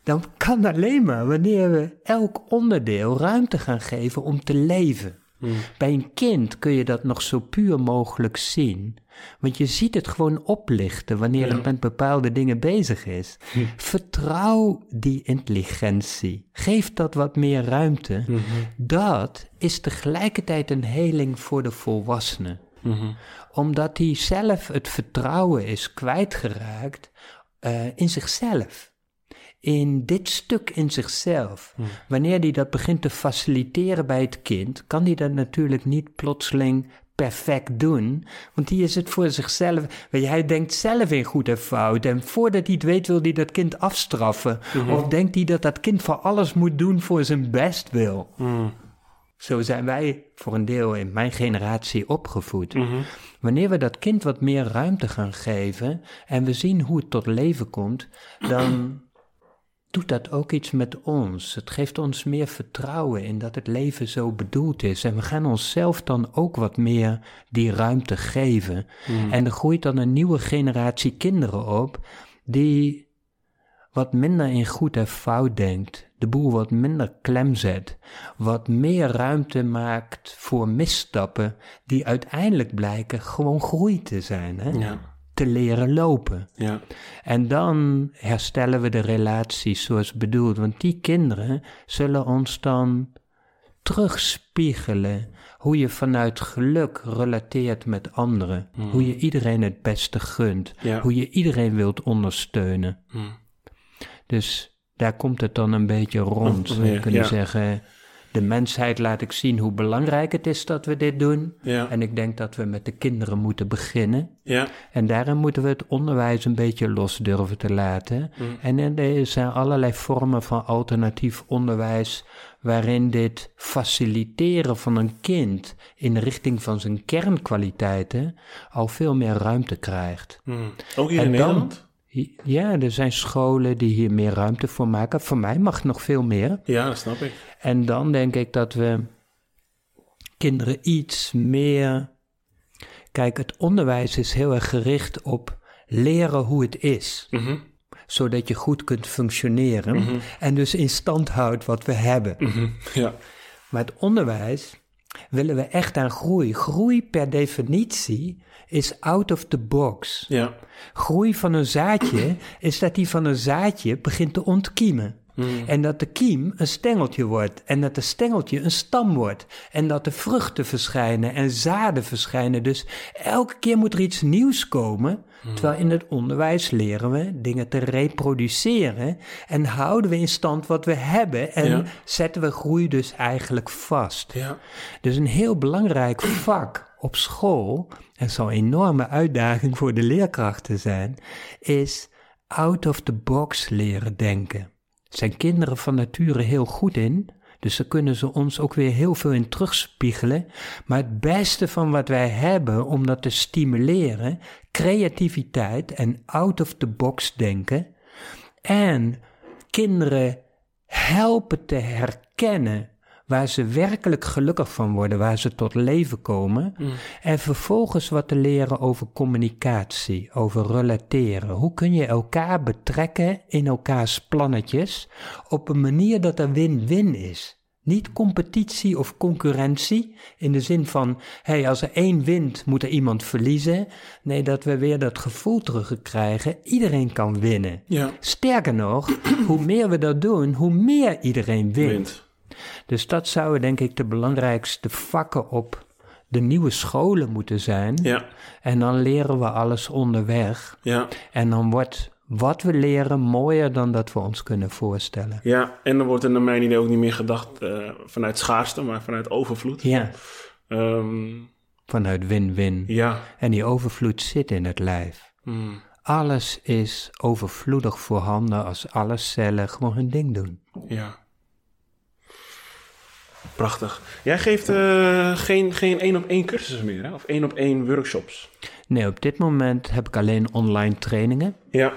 Dan kan alleen maar wanneer we elk onderdeel ruimte gaan geven om te leven. Mhm. Bij een kind kun je dat nog zo puur mogelijk zien. Want je ziet het gewoon oplichten wanneer Ja. het met bepaalde dingen bezig is. [LAUGHS] Vertrouw die intelligentie. Geef dat wat meer ruimte. Mhm. Dat is tegelijkertijd een heling voor de volwassene. Mhm. Omdat hij zelf het vertrouwen is kwijtgeraakt eh, in zichzelf. In dit stuk in zichzelf. Wanneer hij dat begint te faciliteren bij het kind, kan hij dat natuurlijk niet plotseling perfect doen. Want die is het voor zichzelf. Weet je, hij denkt zelf in goed en fout. En voordat hij het weet, wil hij dat kind afstraffen. Of denkt hij dat dat kind voor alles moet doen voor zijn best wil. Mhm. Zo zijn wij voor een deel in mijn generatie opgevoed. Mhm. Wanneer we dat kind wat meer ruimte gaan geven en we zien hoe het tot leven komt, dan doet dat ook iets met ons. Het geeft ons meer vertrouwen in dat het leven zo bedoeld is. En we gaan onszelf dan ook wat meer die ruimte geven. En er groeit dan een nieuwe generatie kinderen op die wat minder in goed en fout denkt, de boel wat minder klem zet, wat meer ruimte maakt voor misstappen die uiteindelijk blijken gewoon groei te zijn. Hè? Ja. Te leren lopen. Ja. En dan herstellen we de relaties zoals bedoeld. Want die kinderen zullen ons dan terugspiegelen hoe je vanuit geluk relateert met anderen. Hoe je iedereen het beste gunt. Ja. Hoe je iedereen wilt ondersteunen. Hmm. Dus daar komt het dan een beetje rond. Op- We ja, kunnen zeggen, de mensheid laat ik zien hoe belangrijk het is dat we dit doen. Ja. En ik denk dat we met de kinderen moeten beginnen. Ja. En daarin moeten we het onderwijs een beetje los durven te laten. En er zijn allerlei vormen van alternatief onderwijs waarin dit faciliteren van een kind in de richting van zijn kernkwaliteiten al veel meer ruimte krijgt. Hmm. Ook in dan- Nederland? Ja, er zijn scholen die hier meer ruimte voor maken. Voor mij mag nog veel meer. Ja, dat snap ik. En dan denk ik dat we kinderen iets meer. Kijk, het onderwijs is heel erg gericht op leren hoe het is. Mhm. Zodat je goed kunt functioneren en dus in stand houdt wat we hebben. Mhm. Ja. Maar het onderwijs willen we echt aan groei. Groei per definitie is out of the box. Ja. Groei van een zaadje is dat die van een zaadje begint te ontkiemen. En dat de kiem een stengeltje wordt. En dat de stengeltje een stam wordt. En dat er vruchten verschijnen en zaden verschijnen. Dus elke keer moet er iets nieuws komen. Terwijl in het onderwijs leren we dingen te reproduceren. En houden we in stand wat we hebben. En Ja. zetten we groei dus eigenlijk vast. Ja. Dus een heel belangrijk vak op school, en zal een enorme uitdaging voor de leerkrachten zijn, is out of the box leren denken. Zijn kinderen van nature heel goed in, dus daar kunnen ze ons ook weer heel veel in terugspiegelen. Maar het beste van wat wij hebben om dat te stimuleren, creativiteit en out of the box denken. En kinderen helpen te herkennen waar ze werkelijk gelukkig van worden, waar ze tot leven komen. En vervolgens wat te leren over communicatie, over relateren. Hoe kun je elkaar betrekken in elkaars plannetjes op een manier dat er win-win is. Niet competitie of concurrentie in de zin van, hey, als er één wint, moet er iemand verliezen. Nee, dat we weer dat gevoel terugkrijgen, iedereen kan winnen. Ja. Sterker nog, [CLEARS THROAT] hoe meer we dat doen, hoe meer iedereen wint. Wint. Dus dat zouden denk ik de belangrijkste vakken op de nieuwe scholen moeten zijn. Ja. En dan leren we alles onderweg. Ja. En dan wordt wat we leren mooier dan dat we ons kunnen voorstellen. Ja. En dan wordt er naar mijn idee ook niet meer gedacht eh, vanuit schaarste, maar vanuit overvloed. Ja, Ehm, vanuit win-win. ja. En die overvloed zit in het lijf. Hmm. Alles is overvloedig voorhanden als alle cellen gewoon hun ding doen. Ja. Prachtig. Jij geeft eh, geen, geen één op één cursussen meer, hè? Of één op één workshops. Nee, op dit moment heb ik alleen online trainingen. Ja.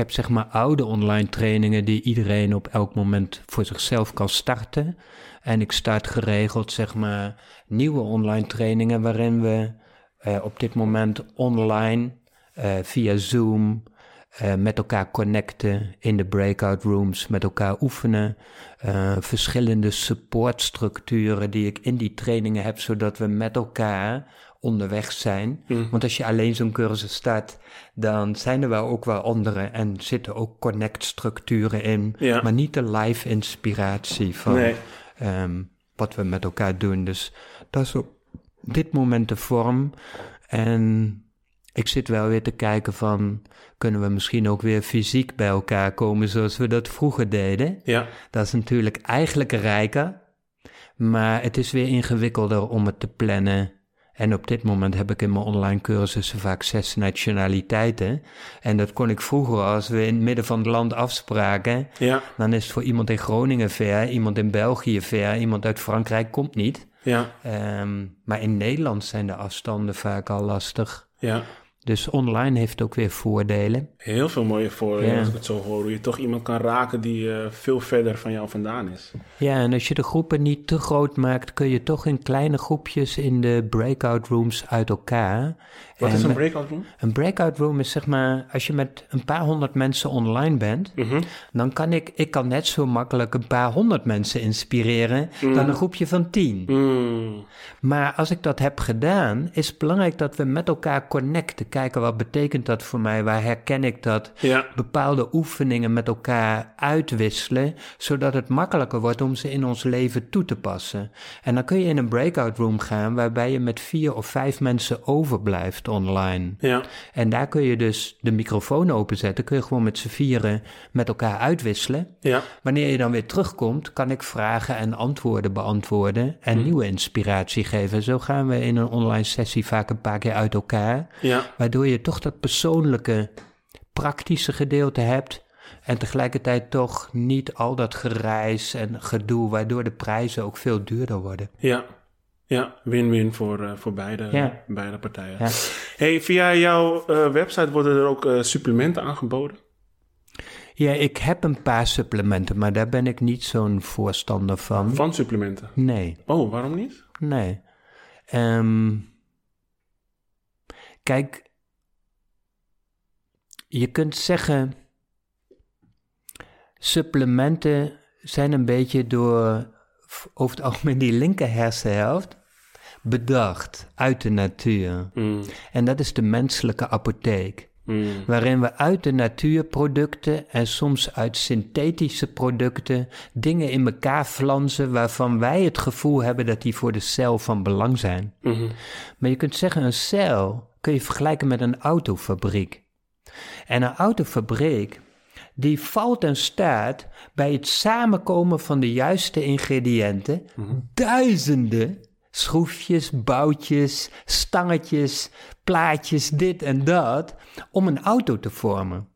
Heb zeg maar oude online trainingen die iedereen op elk moment voor zichzelf kan starten. En ik start geregeld zeg maar nieuwe online trainingen waarin we eh, op dit moment online eh, via Zoom eh, met elkaar connecten in de breakout rooms, met elkaar oefenen. eh, verschillende supportstructuren die ik in die trainingen heb, zodat we met elkaar onderweg zijn. Want als je alleen zo'n cursus start, dan zijn er wel ook wel andere en zitten ook connect-structuren in, Ja. maar niet de live inspiratie van Nee. ehm, wat we met elkaar doen. Dus dat is op dit moment de vorm. En ik zit wel weer te kijken van, kunnen we misschien ook weer fysiek bij elkaar komen zoals we dat vroeger deden? Ja. Dat is natuurlijk eigenlijk rijker, maar het is weer ingewikkelder om het te plannen. En op dit moment heb ik in mijn online cursussen vaak zes nationaliteiten. En dat kon ik vroeger, als we in het midden van het land afspraken, Ja. dan is het voor iemand in Groningen ver, iemand in België ver, iemand uit Frankrijk komt niet. Ja. Ehm, maar in Nederland zijn de afstanden vaak al lastig. Ja. Dus online heeft ook weer voordelen. Heel veel mooie voordelen Ja. als ik het zo hoor. Hoe je toch iemand kan raken die eh, veel verder van jou vandaan is. Ja, en als je de groepen niet te groot maakt, kun je toch in kleine groepjes in de breakout rooms uit elkaar. Wat is een breakout room? Een breakout room is zeg maar, als je met een paar honderd mensen online bent, Mhm. dan kan ik, ik kan net zo makkelijk een paar honderd mensen inspireren dan een groepje van tien. Mm. Maar als ik dat heb gedaan, is het belangrijk dat we met elkaar connecten. Kijken wat betekent dat voor mij, waar herken ik dat? Ja. Bepaalde oefeningen met elkaar uitwisselen, zodat het makkelijker wordt om ze in ons leven toe te passen. En dan kun je in een breakout room gaan waarbij je met vier of vijf mensen overblijft online. Ja. En daar kun je dus de microfoon openzetten, kun je gewoon met z'n vieren met elkaar uitwisselen. Ja. Wanneer je dan weer terugkomt, kan ik vragen en antwoorden beantwoorden en nieuwe inspiratie geven. Zo gaan we in een online sessie vaak een paar keer uit elkaar, Ja. waardoor je toch dat persoonlijke, praktische gedeelte hebt. En tegelijkertijd toch niet al dat gereis en gedoe, waardoor de prijzen ook veel duurder worden. Ja. Ja, win-win voor, eh, voor beide, Ja. beide partijen. Ja. Hey, via jouw eh, website worden er ook eh, supplementen aangeboden? Ja, ik heb een paar supplementen, maar daar ben ik niet zo'n voorstander van. Van supplementen? Nee. Oh, waarom niet? Nee. Ehm, kijk, je kunt zeggen, supplementen zijn een beetje door over het algemeen die linker hersenhelft bedacht uit de natuur. Mm. En dat is de menselijke apotheek Mm. waarin we uit de natuurproducten en soms uit synthetische producten dingen in elkaar flansen waarvan wij het gevoel hebben dat die voor de cel van belang zijn. Mhm. Maar je kunt zeggen, een cel kun je vergelijken met een autofabriek. En een autofabriek, die valt en staat bij het samenkomen van de juiste ingrediënten. Duizenden schroefjes, boutjes, stangetjes, plaatjes, dit en dat, om een auto te vormen.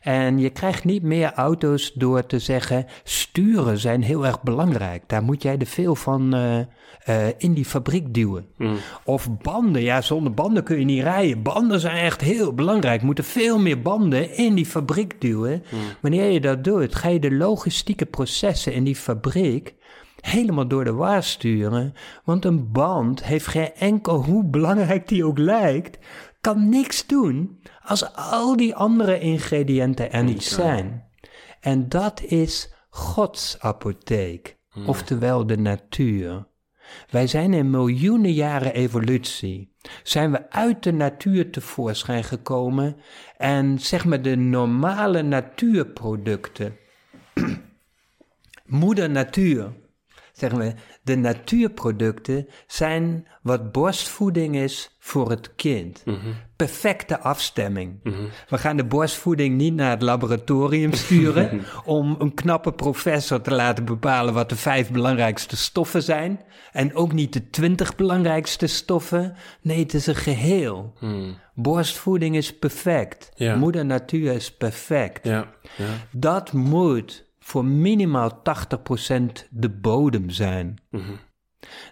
En je krijgt niet meer auto's door te zeggen: sturen zijn heel erg belangrijk. Daar moet jij er veel van eh, eh, in die fabriek duwen. Mm. Of banden, ja, zonder banden kun je niet rijden. Banden zijn echt heel belangrijk. Er moeten veel meer banden in die fabriek duwen. Wanneer je dat doet, ga je de logistieke processen in die fabriek helemaal door de war sturen. Want een band heeft geen enkel, hoe belangrijk die ook lijkt, kan niks doen als al die andere ingrediënten er niet zijn. En dat is Gods apotheek, oftewel de natuur. Wij zijn in miljoenen jaren evolutie. Zijn we uit de natuur tevoorschijn gekomen en zeg maar de normale natuurproducten. [CLEARS THROAT] Moeder natuur. Zeggen we, de natuurproducten zijn wat borstvoeding is voor het kind. Perfecte afstemming. We gaan de borstvoeding niet naar het laboratorium sturen [LAUGHS] om een knappe professor te laten bepalen wat de vijf belangrijkste stoffen zijn. En ook niet de twintig belangrijkste stoffen. Nee, het is een geheel. Borstvoeding is perfect. Ja. Moeder natuur is perfect. Ja. Ja. Dat moet voor minimaal 80% de bodem zijn.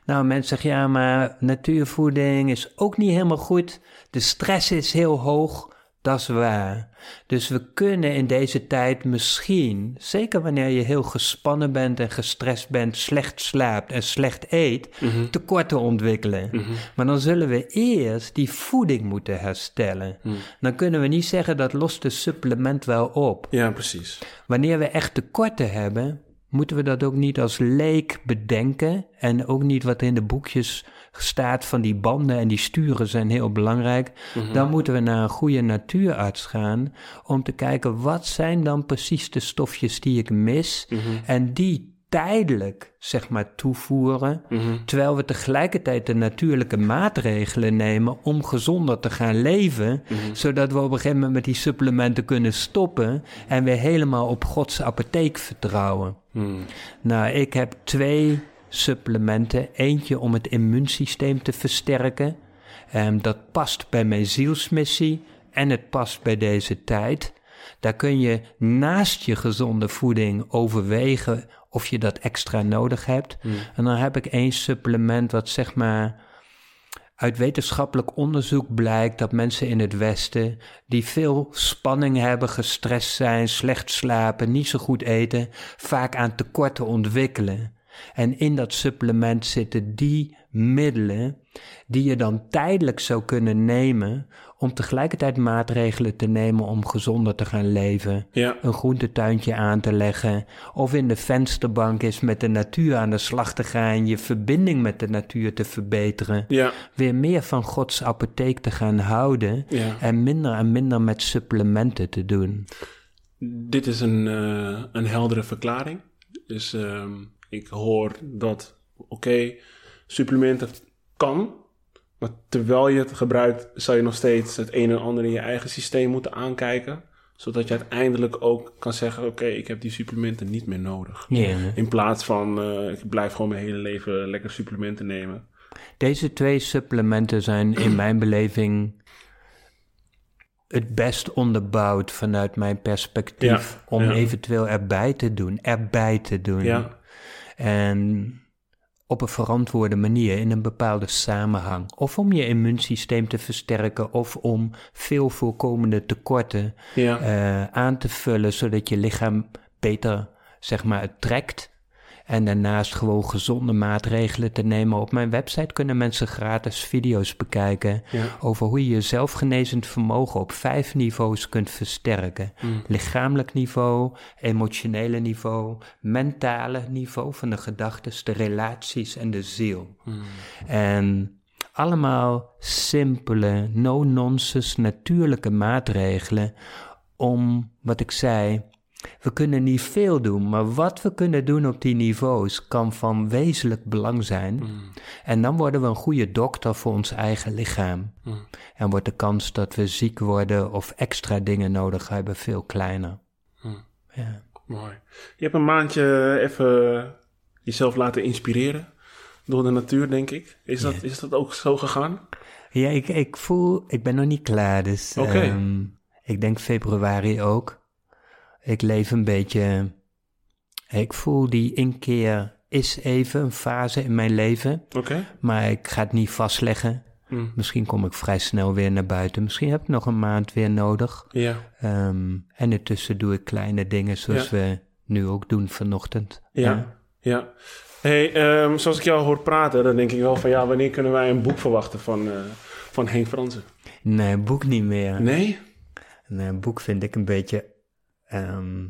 Nou, mensen zeggen ja, maar natuurvoeding is ook niet helemaal goed. De stress is heel hoog. Dat is waar. Dus we kunnen in deze tijd misschien, zeker wanneer je heel gespannen bent en gestrest bent, slecht slaapt en slecht eet, tekorten ontwikkelen. Maar dan zullen we eerst die voeding moeten herstellen. Dan kunnen we niet zeggen dat lost de supplement wel op. ja, precies. Wanneer we echt tekorten hebben, moeten we dat ook niet als leek bedenken. En ook niet wat in de boekjes staat van die banden en die sturen zijn heel belangrijk. Dan moeten we naar een goede natuurarts gaan om te kijken wat zijn dan precies de stofjes die ik mis. En die tijdelijk, zeg maar, toevoeren. Terwijl we tegelijkertijd de natuurlijke maatregelen nemen om gezonder te gaan leven. Zodat we op een gegeven moment met die supplementen kunnen stoppen. En weer helemaal op Gods apotheek vertrouwen. Mm. Nou, ik heb twee supplementen. Eentje om het immuunsysteem te versterken. Ehm, dat past bij mijn zielsmissie en het past bij deze tijd. Daar kun je naast je gezonde voeding overwegen of je dat extra nodig hebt. En dan heb ik één supplement wat zeg maar uit wetenschappelijk onderzoek blijkt dat mensen in het Westen, die veel spanning hebben, gestrest zijn, slecht slapen, niet zo goed eten, vaak aan tekorten ontwikkelen. En in dat supplement zitten die middelen die je dan tijdelijk zou kunnen nemen om tegelijkertijd maatregelen te nemen om gezonder te gaan leven. Ja. Een groentetuintje aan te leggen of in de vensterbank is met de natuur aan de slag te gaan, je verbinding met de natuur te verbeteren. Ja. Weer meer van Gods apotheek te gaan houden Ja. en minder en minder met supplementen te doen. Dit is een, eh, een heldere verklaring. Dus ehm, ik hoor dat, oké, supplementen kan. Maar terwijl je het gebruikt, zou je nog steeds het een en ander in je eigen systeem moeten aankijken. Zodat je uiteindelijk ook kan zeggen, oké, ik heb die supplementen niet meer nodig. In plaats van, eh, ik blijf gewoon mijn hele leven lekker supplementen nemen. Deze twee supplementen zijn in mijn beleving het best onderbouwd vanuit mijn perspectief Ja, om ja. eventueel erbij te doen, erbij te doen. Ja, En op een verantwoorde manier in een bepaalde samenhang. Of om je immuunsysteem te versterken of om veel voorkomende tekorten ja, eh, aan te vullen, zodat je lichaam beter, zeg maar, het trekt. En daarnaast gewoon gezonde maatregelen te nemen. Op mijn website kunnen mensen gratis video's bekijken ja. over hoe je je zelfgenezend vermogen op vijf niveaus kunt versterken. Mm. Lichamelijk niveau, emotionele niveau, mentale niveau van de gedachten, de relaties en de ziel. Mm. En allemaal simpele, no-nonsense, natuurlijke maatregelen om, wat ik zei, we kunnen niet veel doen, maar wat we kunnen doen op die niveaus kan van wezenlijk belang zijn. Mm. En dan worden we een goede dokter voor ons eigen lichaam. Mm. En wordt de kans dat we ziek worden of extra dingen nodig hebben veel kleiner. Mm. Ja. Mooi. Je hebt een maandje even jezelf laten inspireren door de natuur, denk ik. Is dat, is dat ook zo gegaan? Ja, ik, ik voel, ik ben nog niet klaar, dus Oké. ehm, ik denk februari ook. Ik leef een beetje, ik voel die inkeer is even een fase in mijn leven, Oké. maar ik ga het niet vastleggen. Mm. Misschien kom ik vrij snel weer naar buiten. Misschien heb ik nog een maand weer nodig. Ja, Ehm, en intussen doe ik kleine dingen zoals Ja. we nu ook doen vanochtend. ja, ja. Hey, ehm, zoals ik jou hoor praten, dan denk ik wel van ja, wanneer kunnen wij een boek verwachten van, eh, van Henk Fransen? Nee, boek niet meer. Nee? Nee, een boek vind ik een beetje. Ehm,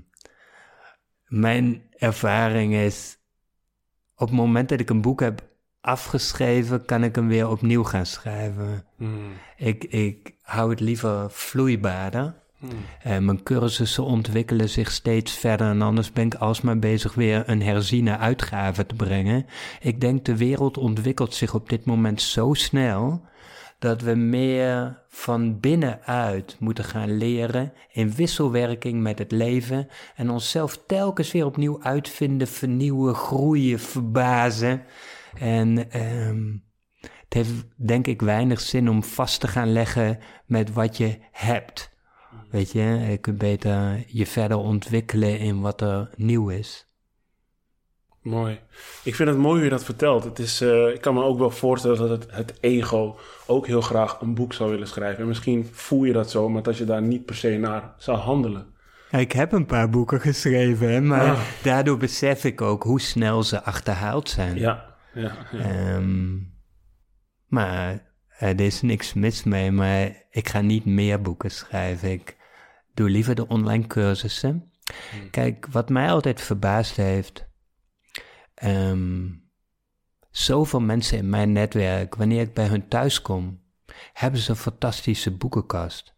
mijn ervaring is. Op het moment dat ik een boek heb afgeschreven, kan ik hem weer opnieuw gaan schrijven. Mm. Ik, ik hou het liever vloeibaarder. Mm. En mijn cursussen ontwikkelen zich steeds verder en anders ben ik alsmaar bezig weer een herziene uitgave te brengen. Ik denk de wereld ontwikkelt zich op dit moment zo snel dat we meer van binnenuit moeten gaan leren in wisselwerking met het leven en onszelf telkens weer opnieuw uitvinden, vernieuwen, groeien, verbazen. En ehm, het heeft denk ik weinig zin om vast te gaan leggen met wat je hebt. Weet je, je kunt beter je verder ontwikkelen in wat er nieuw is. Mooi. Ik vind het mooi hoe je dat vertelt. Het is, eh, ik kan me ook wel voorstellen dat het, het ego ook heel graag een boek zou willen schrijven. En misschien voel je dat zo, maar dat je daar niet per se naar zou handelen. Ik heb een paar boeken geschreven, maar Ah. daardoor besef ik ook hoe snel ze achterhaald zijn. Ja, ja, ja. Ehm, maar er is niks mis mee, maar ik ga niet meer boeken schrijven. Ik doe liever de online cursussen. Kijk, wat mij altijd verbaasd heeft. Ehm, zoveel mensen in mijn netwerk, wanneer ik bij hun thuis kom, hebben ze een fantastische boekenkast.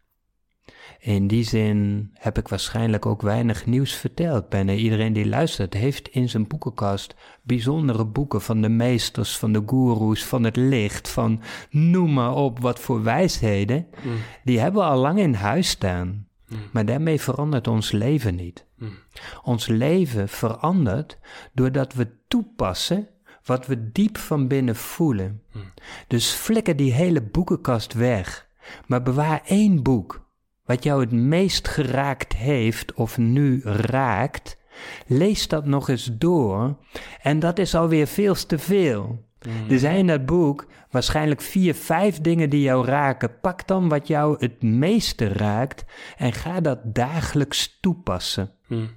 In die zin heb ik waarschijnlijk ook weinig nieuws verteld. Bijna iedereen die luistert heeft in zijn boekenkast bijzondere boeken van de meesters, van de goeroes, van het licht, van noem maar op wat voor wijsheden. Mm. Die hebben we al lang in huis staan. Mm. Maar daarmee verandert ons leven niet. Mm. Ons leven verandert doordat we toepassen wat we diep van binnen voelen. Mm. Dus flikker die hele boekenkast weg, maar bewaar één boek wat jou het meest geraakt heeft of nu raakt. Lees dat nog eens door en dat is alweer veel te veel. Er zijn in dat boek waarschijnlijk vier, vijf dingen die jou raken. Pak dan wat jou het meeste raakt en ga dat dagelijks toepassen. Mm.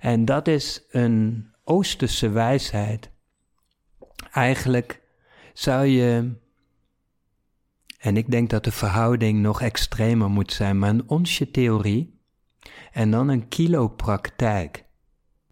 En dat is een Oosterse wijsheid. Eigenlijk zou je, en ik denk dat de verhouding nog extremer moet zijn, maar een onsje theorie en dan een kilo praktijk.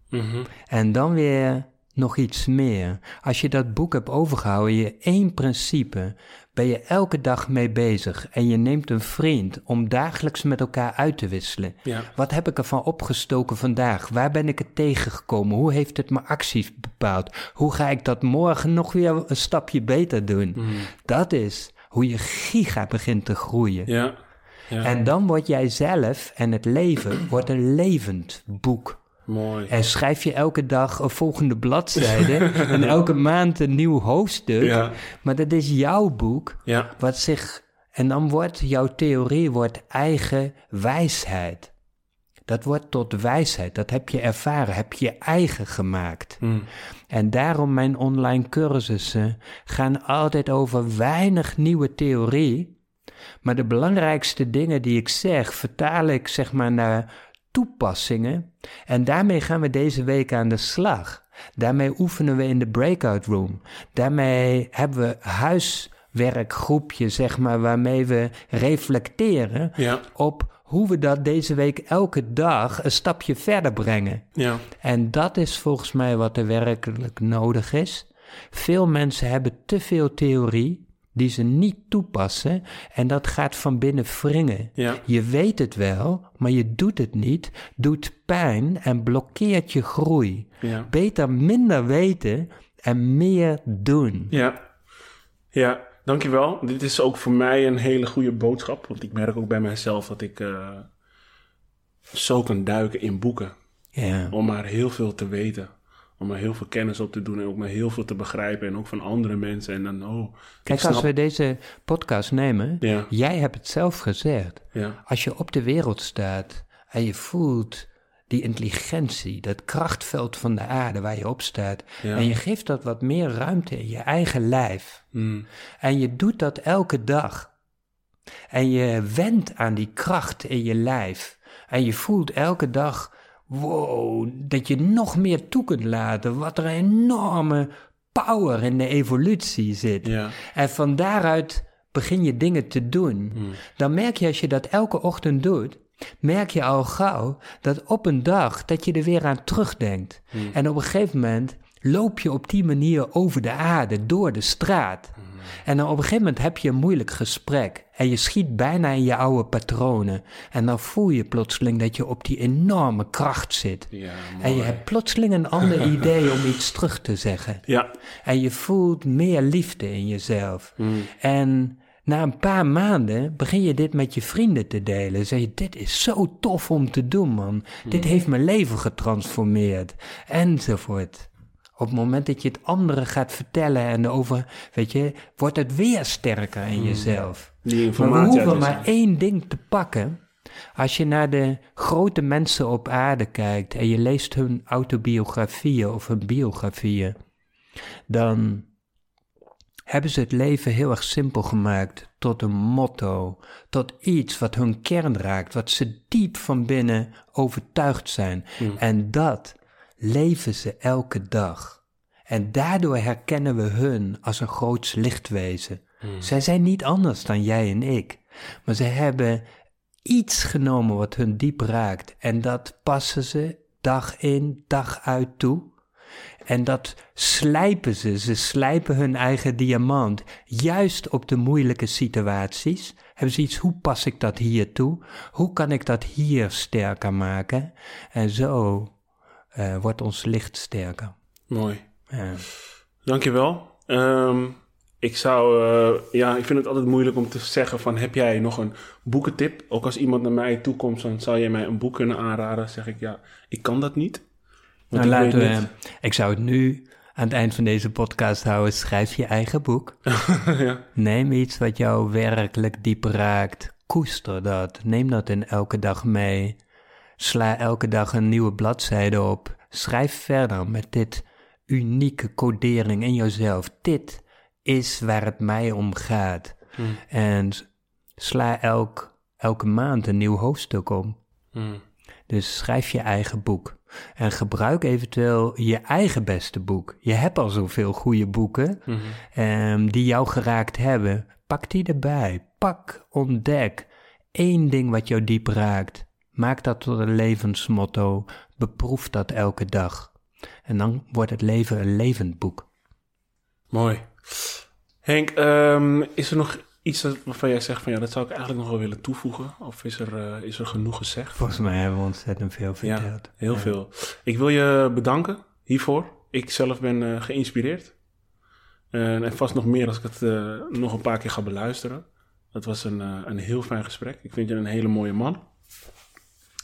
Mhm. En dan weer nog iets meer. Als je dat boek hebt overgehouden, je één principe, ben je elke dag mee bezig. En je neemt een vriend om dagelijks met elkaar uit te wisselen. Ja. Wat heb ik ervan opgestoken vandaag? Waar ben ik het tegengekomen? Hoe heeft het mijn acties bepaald? Hoe ga ik dat morgen nog weer een stapje beter doen? Mhm. Dat is hoe je giga begint te groeien. Ja. ja. En dan word jij zelf en het leven wordt een levend boek. Mooi. En schrijf je elke dag een volgende bladzijde [LAUGHS] en elke maand een nieuw hoofdstuk. Ja. Maar dat is jouw boek, Ja. wat zich... En dan wordt jouw theorie wordt eigen wijsheid. Dat wordt tot wijsheid, dat heb je ervaren, heb je eigen gemaakt. Mm. En daarom mijn online cursussen gaan altijd over weinig nieuwe theorie. Maar de belangrijkste dingen die ik zeg, vertaal ik zeg maar naar toepassingen. En daarmee gaan we deze week aan de slag. Daarmee oefenen we in de breakout room. Daarmee hebben we huiswerkgroepje, zeg maar, waarmee we reflecteren Ja. op hoe we dat deze week elke dag een stapje verder brengen. Ja. En dat is volgens mij wat er werkelijk nodig is. Veel mensen hebben te veel theorie die ze niet toepassen en dat gaat van binnen wringen. Ja. Je weet het wel, maar je doet het niet, doet pijn en blokkeert je groei. Ja. Beter minder weten en meer doen. Ja. Ja, dankjewel. Dit is ook voor mij een hele goede boodschap. Want ik merk ook bij mijzelf dat ik eh, zo kan duiken in boeken. Ja. Om maar heel veel te weten. Om er heel veel kennis op te doen en ook maar heel veel te begrijpen. En ook van andere mensen. En dan, oh, Kijk, snap- als we deze podcast nemen, Ja, jij hebt het zelf gezegd. ja, Als je op de wereld staat en je voelt die intelligentie, dat krachtveld van de aarde waar je op staat, ja. en je geeft dat wat meer ruimte in je eigen lijf, Mm, en je doet dat elke dag, en je wendt aan die kracht in je lijf, en je voelt elke dag, wow, dat je nog meer toe kunt laten, wat er een enorme power in de evolutie zit. ja, En van daaruit begin je dingen te doen. mm, Dan merk je als je dat elke ochtend doet, merk je al gauw dat op een dag dat je er weer aan terugdenkt. mm, En op een gegeven moment loop je op die manier over de aarde, door de straat. mm. En dan op een gegeven moment heb je een moeilijk gesprek. En je schiet bijna in je oude patronen. En dan voel je plotseling dat je op die enorme kracht zit. ja, En je hebt plotseling een ander [LAUGHS] idee om iets terug te zeggen. Ja, En je voelt meer liefde in jezelf. mm, En na een paar maanden begin je dit met je vrienden te delen. Zeg je, dit is zo tof om te doen, man. Dit heeft mijn leven getransformeerd. Enzovoort. Op het moment dat je het anderen gaat vertellen en over, weet je, wordt het weer sterker in jezelf. die Maar we hoeven maar één ding te pakken. Als je naar de grote mensen op aarde kijkt en je leest hun autobiografieën of hun biografieën, dan hebben ze het leven heel erg simpel gemaakt tot een motto, tot iets wat hun kern raakt, wat ze diep van binnen overtuigd zijn. Mm. En dat leven ze elke dag. En daardoor herkennen we hun als een groots lichtwezen. Mm. Zij zijn niet anders dan jij en ik, maar ze hebben iets genomen wat hun diep raakt en dat passen ze dag in, dag uit toe. En dat slijpen ze, ze slijpen hun eigen diamant, juist op de moeilijke situaties. Hebben ze iets, hoe pas ik dat hier toe? Hoe kan ik dat hier sterker maken? En zo eh, wordt ons licht sterker. Mooi. Ja. Dankjewel. Ehm ik zou, eh, ja, ik vind het altijd moeilijk om te zeggen van, heb jij nog een boekentip? Ook als iemand naar mij toe komt, dan zou jij mij een boek kunnen aanraden. zeg ik, ja, ik kan dat niet. Nou, ik laten ik zou het nu aan het eind van deze podcast houden. Schrijf je eigen boek. [LAUGHS] ja. Neem iets wat jou werkelijk diep raakt. Koester dat. Neem dat in elke dag mee. Sla elke dag een nieuwe bladzijde op. Schrijf verder met dit unieke codering in jezelf. Dit is waar het mij om gaat. Hmm. En sla elk, elke maand een nieuw hoofdstuk om. Hmm. Dus schrijf je eigen boek. En gebruik eventueel je eigen beste boek. Je hebt al zoveel goede boeken Mhm. ehm, die jou geraakt hebben. Pak die erbij. Pak, ontdek. Eén ding wat jou diep raakt. Maak dat tot een levensmotto. Beproef dat elke dag. En dan wordt het leven een levend boek. Mooi. Henk, ehm, is er nog iets waarvan jij zegt van ja, dat zou ik eigenlijk nog wel willen toevoegen? Of is er, eh, is er genoeg gezegd? Volgens mij hebben we ontzettend veel Ja, verteld. heel Ja. veel. Ik wil je bedanken hiervoor. Ik zelf ben eh, geïnspireerd. Eh, en vast nog meer als ik het nog een paar keer ga beluisteren. Dat was een, een heel fijn gesprek. Ik vind je een hele mooie man.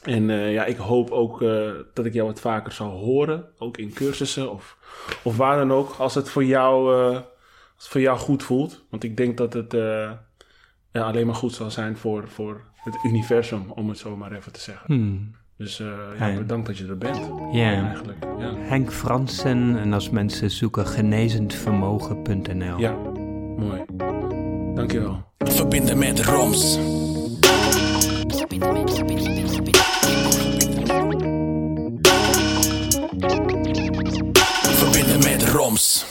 En eh, ja, ik hoop ook eh, dat ik jou wat vaker zal horen. Ook in cursussen of, of waar dan ook. Als het voor jou, eh, als het voor jou goed voelt. Want ik denk dat het eh, ja, alleen maar goed zal zijn voor, voor het universum, om het zo maar even te zeggen. Hmm. Dus eh, ja, bedankt dat je er bent. Ja. Eigenlijk. Ja. Henk Fransen en als mensen zoeken genezendvermogen.nl. ja, mooi. Dankjewel. Verbinden met Roms. Toms.